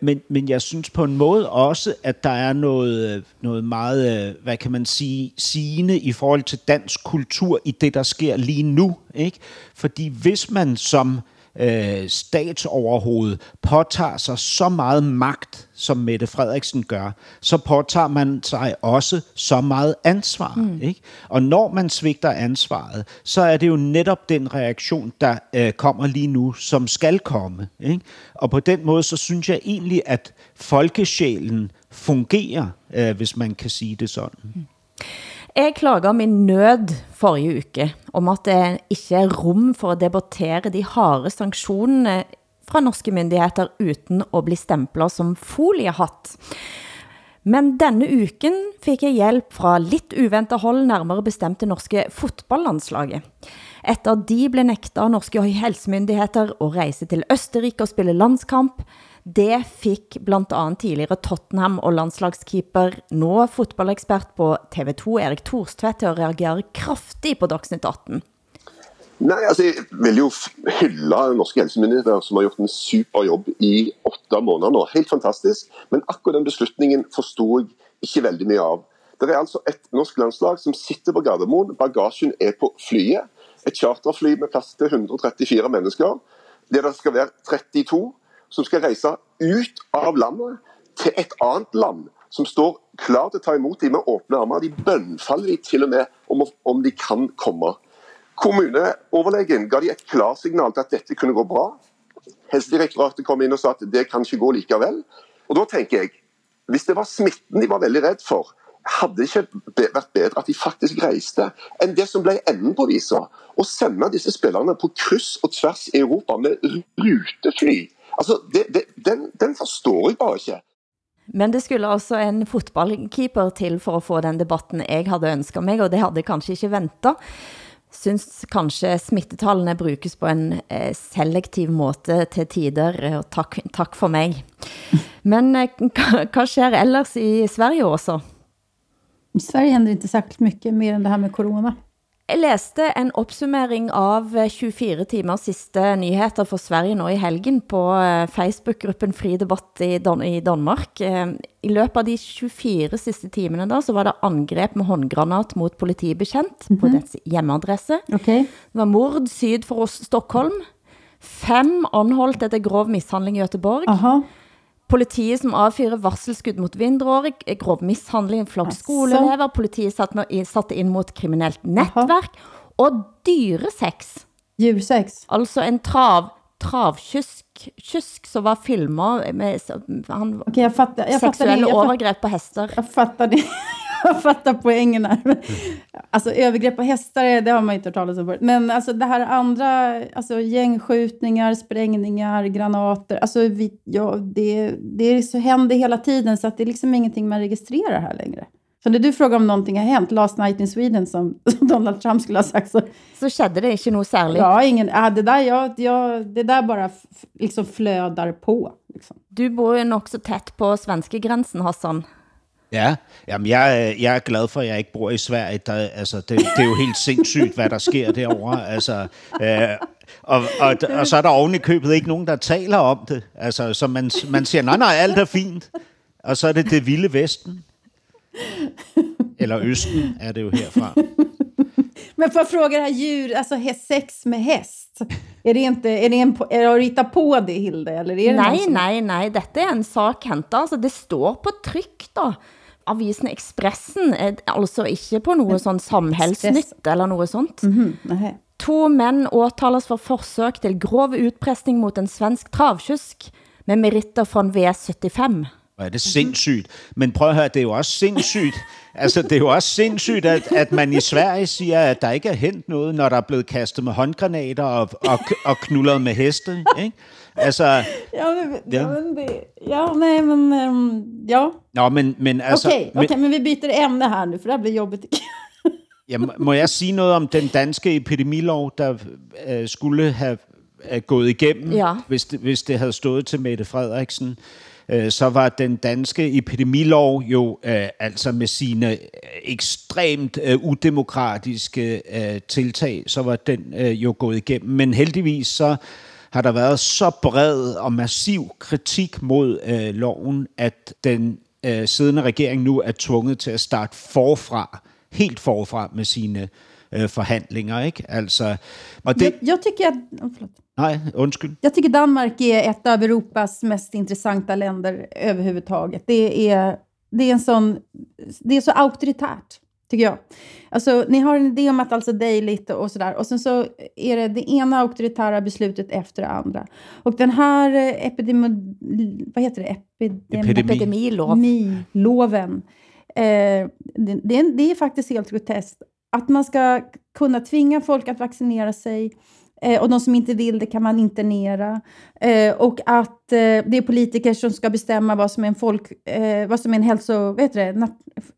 Men, men jeg synes på en måde også, at der er noget, noget meget, hvad kan man sige, sigende i forhold til dansk kultur i det, der sker lige nu. Ikke? Fordi hvis man som øh, statsoverhoved påtager sig så meget magt, som Mette Frederiksen gør, så påtager man sig også så meget ansvar. Mm. Ikke? Og når man svigter ansvaret, så er det jo netop den reaktion, der øh, kommer lige nu, som skal komme. Ikke? Og på den måde, så synes jeg egentlig, at folkesjælen fungerer, øh, hvis man kan sige det sådan. Mm. Jeg klager min nød forrige uke om at det ikke er rum for at debattere de harde sanktionerne fra norske myndigheter uden at bli stemplet som foliehatt. Men denne uken fik jeg hjælp fra lidt uventet hold, nærmere bestemte norske fotballlandslaget. Efter de blev nægtet af norske helsemyndigheter at rejse til Østerrike og spille landskamp, det fik blandt andet tidligere Tottenham og landslagskeeper, nå fotballekspert på TV2, Erik Thorstvedt, til at reagere kraftigt på Dagsnytt 18. Nej, altså jeg vil jo hylde norske helsemyndigheder, som har gjort en super jobb i åtte måneder nå. Helt fantastisk. Men akkurat den beslutningen forstod jeg ikke veldig mye av. Det er altså et norsk landslag som sitter på Gardermoen. Bagagen er på flyet. Et charterfly med plads til 134 mennesker. Det der skal være 32 som skal reise ut av landet til et annet land, som står klar til å ta imot dem med åpne armer. De bønnfaller de til og med om, om de kan komme. Kommuneoverlegen ga de et klarsignal til at dette kunne gå bra. Helsedirektoratet kom inn og sa at det kan ikke gå likevel. Og da tenker jeg, hvis det var smitten de var veldig redd for, hadde det ikke vært bedre at de faktisk reiste enn det som ble enden på visa. Å sende disse spillerne på kryss og tvers i Europa med rutefly Altså, det, det, den, den forstår jeg bare ikke. Men det skulle også en fotballkeeper til for at få den debatten jeg havde ønsket mig, og det havde kanskje ikke ventet. Synes kanskje smittetallene brukes på en eh, selektiv måte til tider, og tak, tak for mig. Men eh, hvad sker ellers i Sverige også? I Sverige händer inte särskilt mycket mer än det här med corona. Jeg læste en opsummering av 24 timer siste nyheter for Sverige nå i helgen på eh, Facebook-gruppen Fri Debatt i, Dan i Danmark. Eh, I løbet av de 24 siste timene da, så var det angrep med håndgranat mot politibetjent mm -hmm. på mhm. dets hjemmeadresse. Okay. Det var mord syd for Stockholm. Fem anholdt etter grov mishandling i Göteborg. Aha. Politiet som avfyrer varselskud mot vindråre, grov mishandling, flokk skoleelever, politiet satt med, satte ind mot kriminelt netværk, Aha. og dyresex. Djursex? Altså en trav, travkysk, kysk som var filmer med han, okay, jeg fatter, jeg seksuelle fatter, overgrep på hester. Jeg fatter det. Jag fattar poängen här. Alltså övergrepp på hästar, det har man inte hört talas om förut. Men alltså det här andra, alltså gängskjutningar, sprängningar, granater. Alltså vi, ja, det, det så händer hela tiden så att det är liksom ingenting man registrerar här längre. Så när du frågar om någonting har hänt, last night in Sweden som, som Donald Trump skulle ha sagt så... Så skedde det inte något särskilt? Ja, ingen, ja det, där, ja, ja, det där bara liksom flödar på. Liksom. Du bor ju också tätt på svenska gränsen, Hassan. Ja, jamen jeg, jeg er glad for, at jeg ikke bor i Sverige. Der, altså, det, det er jo helt sindssygt, hvad der sker derovre. Altså, øh, og, og, og så er der oven i købet ikke nogen, der taler om det. Altså, så man, man siger, nej, nej, alt er fint. Og så er det det vilde vesten. Eller østen er det jo herfra. Men får fråga det här djur, alltså sex med häst. Är det inte, är det en, är det att rita på det Hilde? Eller är det nej, som... nej, nej, detta är en sak hämta. Alltså det står på tryck då avisen Expressen, altså ikke på noget sådan samhällsnytt eller noget sånt. Mm -hmm. To mænd åtales for forsøg til grov utpressning mot en svensk travkysk med meritter fra en V75. er det sindssygt. Men prøv at høre, det er jo også sindssygt. altså, det er jo også sindssygt, at, at man i Sverige siger, at der ikke er hent noget, når der er blevet kastet med håndgranater og, og, og knullet med heste. Ikke? Altså, ja, men, ja. ja, men det, ja, nej, men um, ja. Nå, men, men altså... Okej, okay, okay, men, men vi byter ämne här nu, för det här blir jobbigt. ja, må jeg sige noget om den danske epidemilov, der øh, skulle have er gået igennem, ja. hvis, det, hvis det havde stået til Mette Frederiksen, øh, så var den danske epidemilov jo øh, altså med sine ekstremt øh, udemokratiske øh, tiltag, så var den øh, jo gået igennem. Men heldigvis så har der været så bred og massiv kritik mod øh, loven, at den øh, siddende regering nu er tvunget til at starte forfra, helt forfra med sine øh, forhandlinger. Ikke? Altså, och det, jag, jag tycker att... Oh, Nej, undskyld. Jag tycker Danmark är ett av Europas mest intressanta länder överhuvudtaget. Det är, det är, en sån, det är så auktoritärt, tycker jag. Alltså, ni har en idé om att alltså dejligt och sådär. Och sen så är det det ena auktoritära beslutet efter det andra. Och den här eh, epidemi... Vad heter det? Epidemi, Epidemilov. Epidemiloven. Eh, det, det, är, det är faktiskt helt groteskt. Att man ska kunna tvinga folk att vaccinera sig och de som inte vill det kan man internera. Eh, och att eh, det är politiker som ska bestämma vad som är en, folk, eh, vad som är en, hälso, vet det, en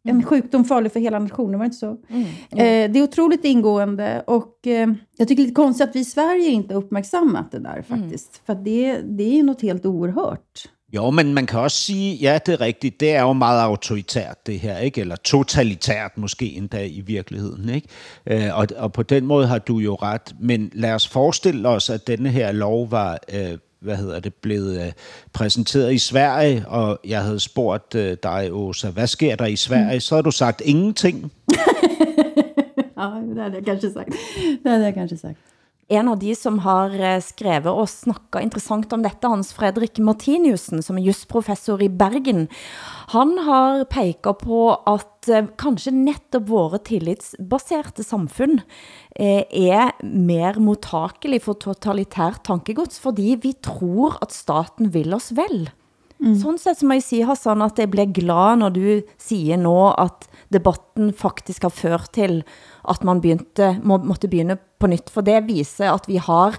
mm. sjukdom farlig för hela nationen. Var det inte så? Mm. Mm. det är otroligt ingående. Och eh, jag tycker det är lite konstigt att vi i Sverige inte uppmärksammat det där faktiskt. För det, det är något helt oerhört. Jo, men man kan også sige, ja, det er rigtigt, det er jo meget autoritært det her, ikke? eller totalitært måske endda i virkeligheden. Ikke? Øh, og, og på den måde har du jo ret, men lad os forestille os, at denne her lov var øh, hvad hedder det, blevet øh, præsenteret i Sverige, og jeg havde spurgt øh, dig, Åsa, hvad sker der i Sverige? Mm. Så har du sagt ingenting. Nej, det havde jeg kanskje sagt. Det havde jeg kanskje sagt. En av de som har eh, skrevet og snakket interessant om dette, Hans Fredrik Martiniusen, som er justprofessor i Bergen, han har peget på at eh, kanskje netop våre tillitsbaserte samfund eh, er mer mottagelig for totalitært tankegods, fordi vi tror at staten vil oss vel. Mm. Sådan set så må jeg sige, Hassan, at jeg bliver glad, når du siger nå, at debatten faktisk har ført til, at man begynte, må, måtte begynde på nytt. For det viser, at vi har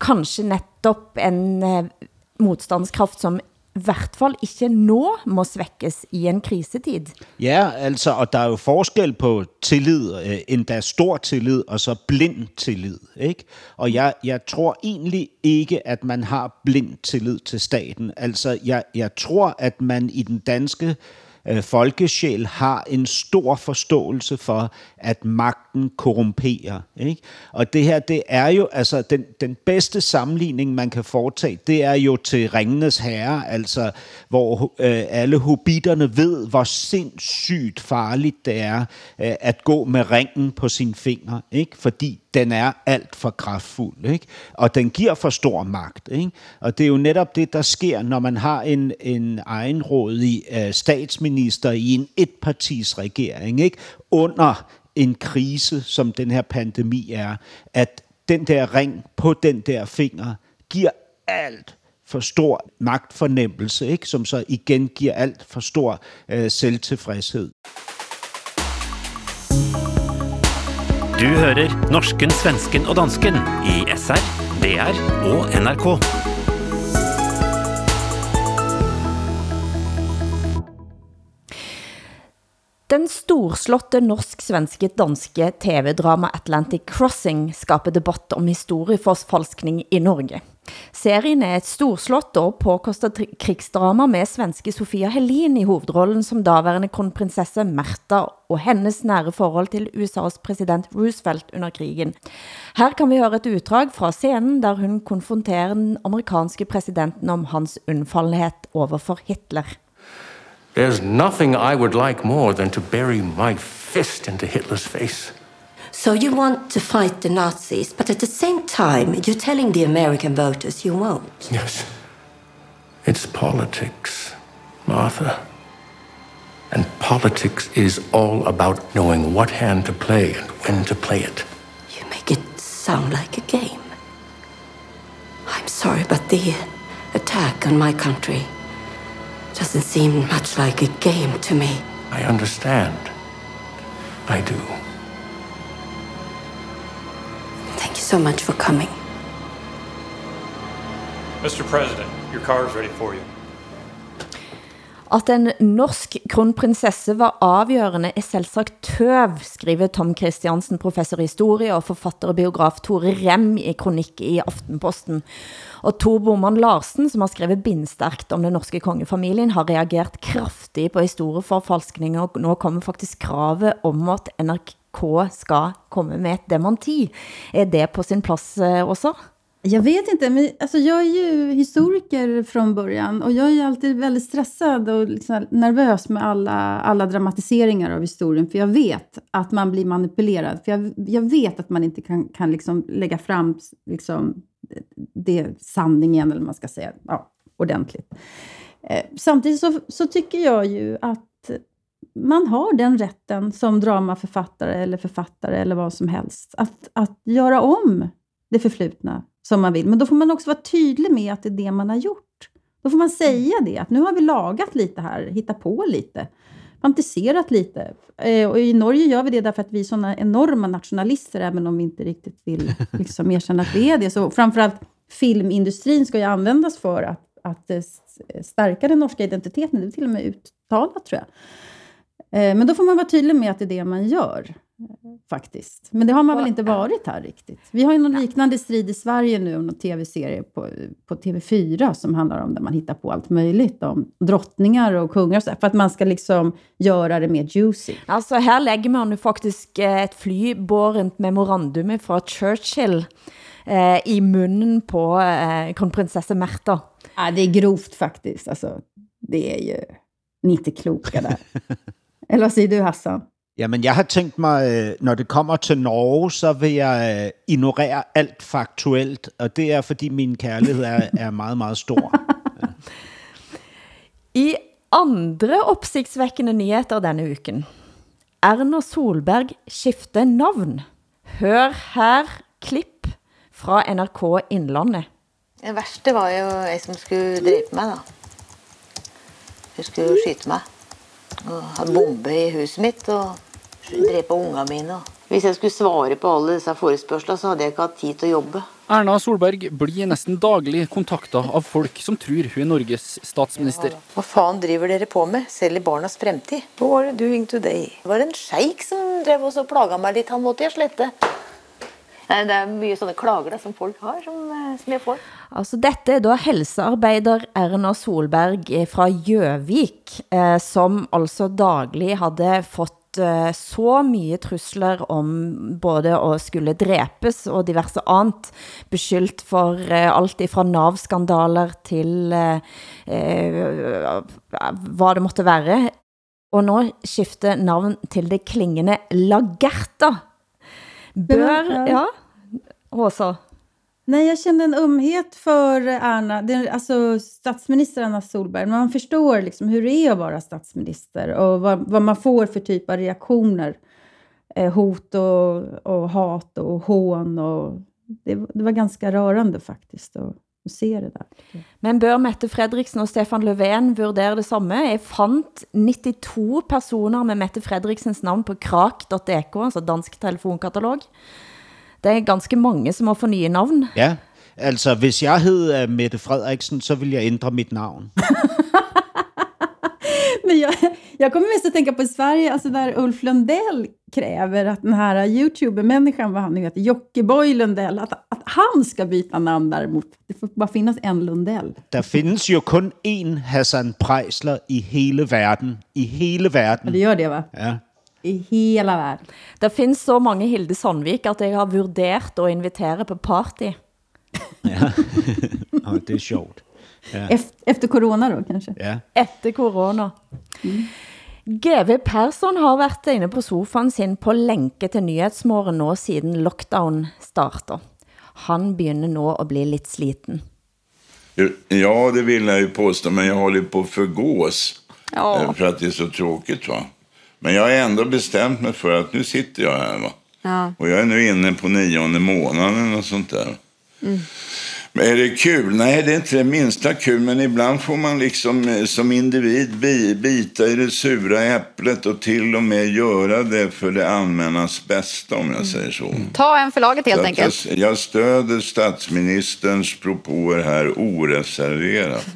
kanskje netop en eh, modstandskraft, som i hvert fall ikke nå må svækkes i en krisetid. Ja, altså, og der er jo forskel på tillid, øh, endda stor tillid, og så blind tillid. Ikke? Og jeg, jeg tror egentlig ikke, at man har blind tillid til staten. Altså, jeg, jeg tror, at man i den danske øh, Øh, folkesjæl har en stor forståelse for, at magten korrumperer. Ikke? Og det her, det er jo, altså den, den bedste sammenligning, man kan foretage, det er jo til Ringenes Herre, altså hvor øh, alle hobitterne ved, hvor sindssygt farligt det er øh, at gå med ringen på sin finger, ikke? fordi den er alt for kraftfuld, ikke? og den giver for stor magt. Ikke? Og det er jo netop det, der sker, når man har en, en egenrådig øh, statsminister i en etpartisregering, ikke? under en krise, som den her pandemi er, at den der ring på den der finger giver alt for stor magtfornemmelse, ikke? som så igen giver alt for stor øh, selvtilfredshed. Du hører norsken, svensken og dansken i SR, DR og NRK. Den storslåtte norsk-svenske danske TV-drama Atlantic Crossing skaber debatt om historieforfalskning i Norge. Serien er et storslått og påkostet krigsdrama med svenske Sofia Helin i hovedrollen som daværende kronprinsesse Märtha og hennes nære forhold til USA's president Roosevelt under krigen. Her kan vi høre et utdrag fra scenen, der hun konfronterer den amerikanske presidenten om hans unnfallenhet overfor Hitler. There's nothing I would like more than to bury my fist into Hitler's face. So you want to fight the Nazis, but at the same time, you're telling the American voters you won't. Yes. It's politics, Martha. And politics is all about knowing what hand to play and when to play it. You make it sound like a game. I'm sorry, but the attack on my country doesn't seem much like a game to me. I understand. I do. Thank you so much for coming. Mr. President, your car is ready for you. At en norsk kronprinsesse var avgjørende er selvsagt tøv, skriver Tom Christiansen, professor i historie og forfatter og biograf Tore Rem i kronikk i Aftenposten. Og Tor Boman Larsen, som har skrevet bindstærkt om den norske kongefamilien, har reageret kraftigt på historieforfalskning, og nå kommer faktisk kravet om at NRK skal komme med et dementi. Er det på sin plads også? Eh, Jag vet inte, men alltså jag är ju historiker från början och jag är alltid väldigt stressad och liksom nervös med alla, alla dramatiseringar av historien, för jag vet att man blir manipulerad. För jag, jag vet att man inte kan, kan liksom lägga fram liksom, det sanningen, eller man ska säga, ja, ordentligt. Eh, samtidigt så, så tycker jag ju att man har den rätten som dramaförfattare eller författare eller vad som helst, att, att göra om det förflutna som man vill. Men då får man också vara tydlig med att det är det man har gjort. Då får man säga det, att nu har vi lagat lite här, hittat på lite, fantiserat lite. Eh, och i Norge gör vi det därför att vi är sådana enorma nationalister, även om vi inte riktigt vill liksom, erkänna att vi är det. Så framförallt filmindustrin ska ju användas för att, att eh, stärka den norska identiteten. Det är till och med uttalat, tror jag. Eh, men då får man vara tydlig med att det är det man gör faktiskt. Men det har man väl inte varit här riktigt. Vi har ju någon liknande strid i Sverige nu om någon tv-serie på, på TV4 som handlar om där man hittar på allt möjligt om drottningar och kungar och så, för att man ska liksom göra det mer juicy. Altså her lägger man ju faktiskt eh, ett flybårent memorandum från Churchill eh, i munnen på eh, kronprinsesse Märtha. Ja, det är grovt faktiskt. Alltså, det är ju ni inte kloka där. Eller hvad siger du, Hassan? Jamen, jeg har tænkt mig, øh, når det kommer til Norge, så vil jeg øh, ignorere alt faktuelt, og det er, fordi min kærlighed er, er meget, meget stor. I andre opsigtsvækkende nyheter denne uken. Erna Solberg skifter navn. Hør her klipp fra NRK Indlandet. Det værste var jo jeg som skulle drepe meg, da. Hun skulle skyte meg. Og bombe i huset mitt og drepe ungene mine. Hvis jeg skulle svare på alle disse forespørslene, så hadde jeg ikke hatt tid til å jobbe. Erna Solberg blir nesten daglig kontakta av folk som tror hun er Norges statsminister. Hva faen driver dere på med, selv i barnas fremtid? What are you doing today? Det var en sjeik som drev og så plaga meg litt, han måtte jeg slette. Det er mye sånne klager da, som folk har, som, eh, som jeg får. Altså dette er da helsearbeider Erna Solberg fra Gjøvik, eh, som altså daglig hadde fått eh, så mye trusler om både å skulle drepes og diverse annet, beskyldt for eh, alt fra Nav-skandaler til eh, eh, hvad det måtte være. Og nå skifter navn til det klingende Lagerta. Bør, ja, Åsa? Nej, jag kände en umhet för Anna, den, alltså statsminister Anna Solberg. Man förstår liksom hur det är att vara statsminister och vad, vad man får för typ av reaktioner. Eh, hot och, och hat och hån. Och det, det var ganska rörande faktiskt att, att se det där. Men bør Mette Fredriksen och Stefan Löfven vurdere det samme? Jeg fandt 92 personer med Mette Fredriksens navn på krak.dk, altså dansk telefonkatalog. Det er ganske mange som må få nye navn. Ja, altså hvis jeg hed uh, Mette Frederiksen, så ville jeg ændre mit navn. Men jag, jag kommer mest att tänka på Sverige, alltså där Ulf Lundell kräver att den här youtuber-människan, vad han nu heter, Jockiboi Lundell, att, att han ska byta namn däremot. Det får bara finnas en Lundell. Der findes jo kun én Hassan Preisler i hele verden. I hele verden. Ja, det gör det va? Ja. I hela världen. Der findes så mange Hilde Sandvik, at jeg har vurderet at invitere på party. Ja, det er sjovt. Ja. Efter, corona då kanske? Ja. Efter corona. GV Persson har været inne på sofaen sin på lænke til nyhedsmorgen nå siden lockdown starter. Han begynder nå at bli lidt sliten. Ja, det vill jag ju påstå, men jag håller på att förgås. Ja. eh, För att det är så tråkigt. va. Men jag har ändå bestämt mig för att nu sitter jag här. va. Ja. Och jag är nu inne på nionde månaden och sånt där. Mm. Men Är det kul? Nej, det är inte det minsta kul. Men ibland får man liksom eh, som individ bi- bita i det sura äpplet och till och med göra det för det allmännas bästa, om jag säger så. Ta en för laget helt enkelt. jag, jag stöder statsministerns propåer här oreserverat.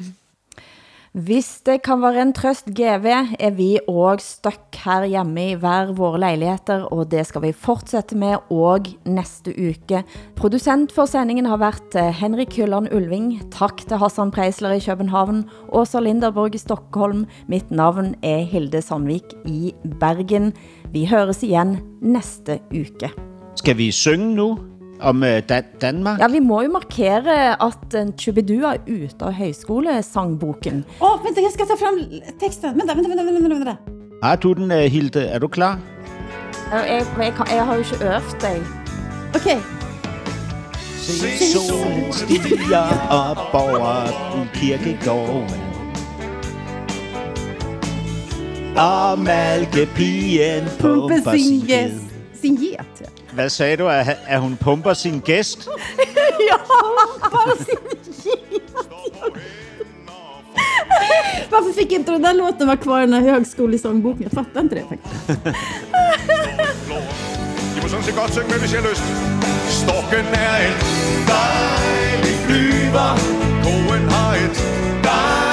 Hvis det kan være en trøst GV, er vi også støkk her hjemme i hver våre lejligheter, og det skal vi fortsætte med og næste uke. Producent for sendingen har været eh, Henrik Hylland Ulving. Tak til Hassan Preisler i København, Åsa Linderborg i Stockholm. Mitt navn er Hilde Sandvik i Bergen. Vi høres igen næste uke. Skal vi synge nu om øh, Dan- Danmark? Ja, vi må jo markere at eh, Chubidu er ute af højskolesangboken. Åh, vänta, jag ska ta fram texten. Vänta, vänta, vänta, vänta, vänta. Har du den, øh, Hilde? Er du klar? Jeg, jeg, jeg, kan- jeg har jo ikke øvet dig. Okay. Se solen stiger op over kirkegården Og malkepigen pumper sin sin ged. Sin get. ja. Hvad sagde du? At, at hun pumper sin gæst? jo, pumper sin Varför fick inte den där låten vara kvar i den här högskolesångboken? Jag fattar inte det faktiskt. I må sådan set godt synge med, hvis jeg har lyst. Storken er en dejlig flyver. Koen har et dejligt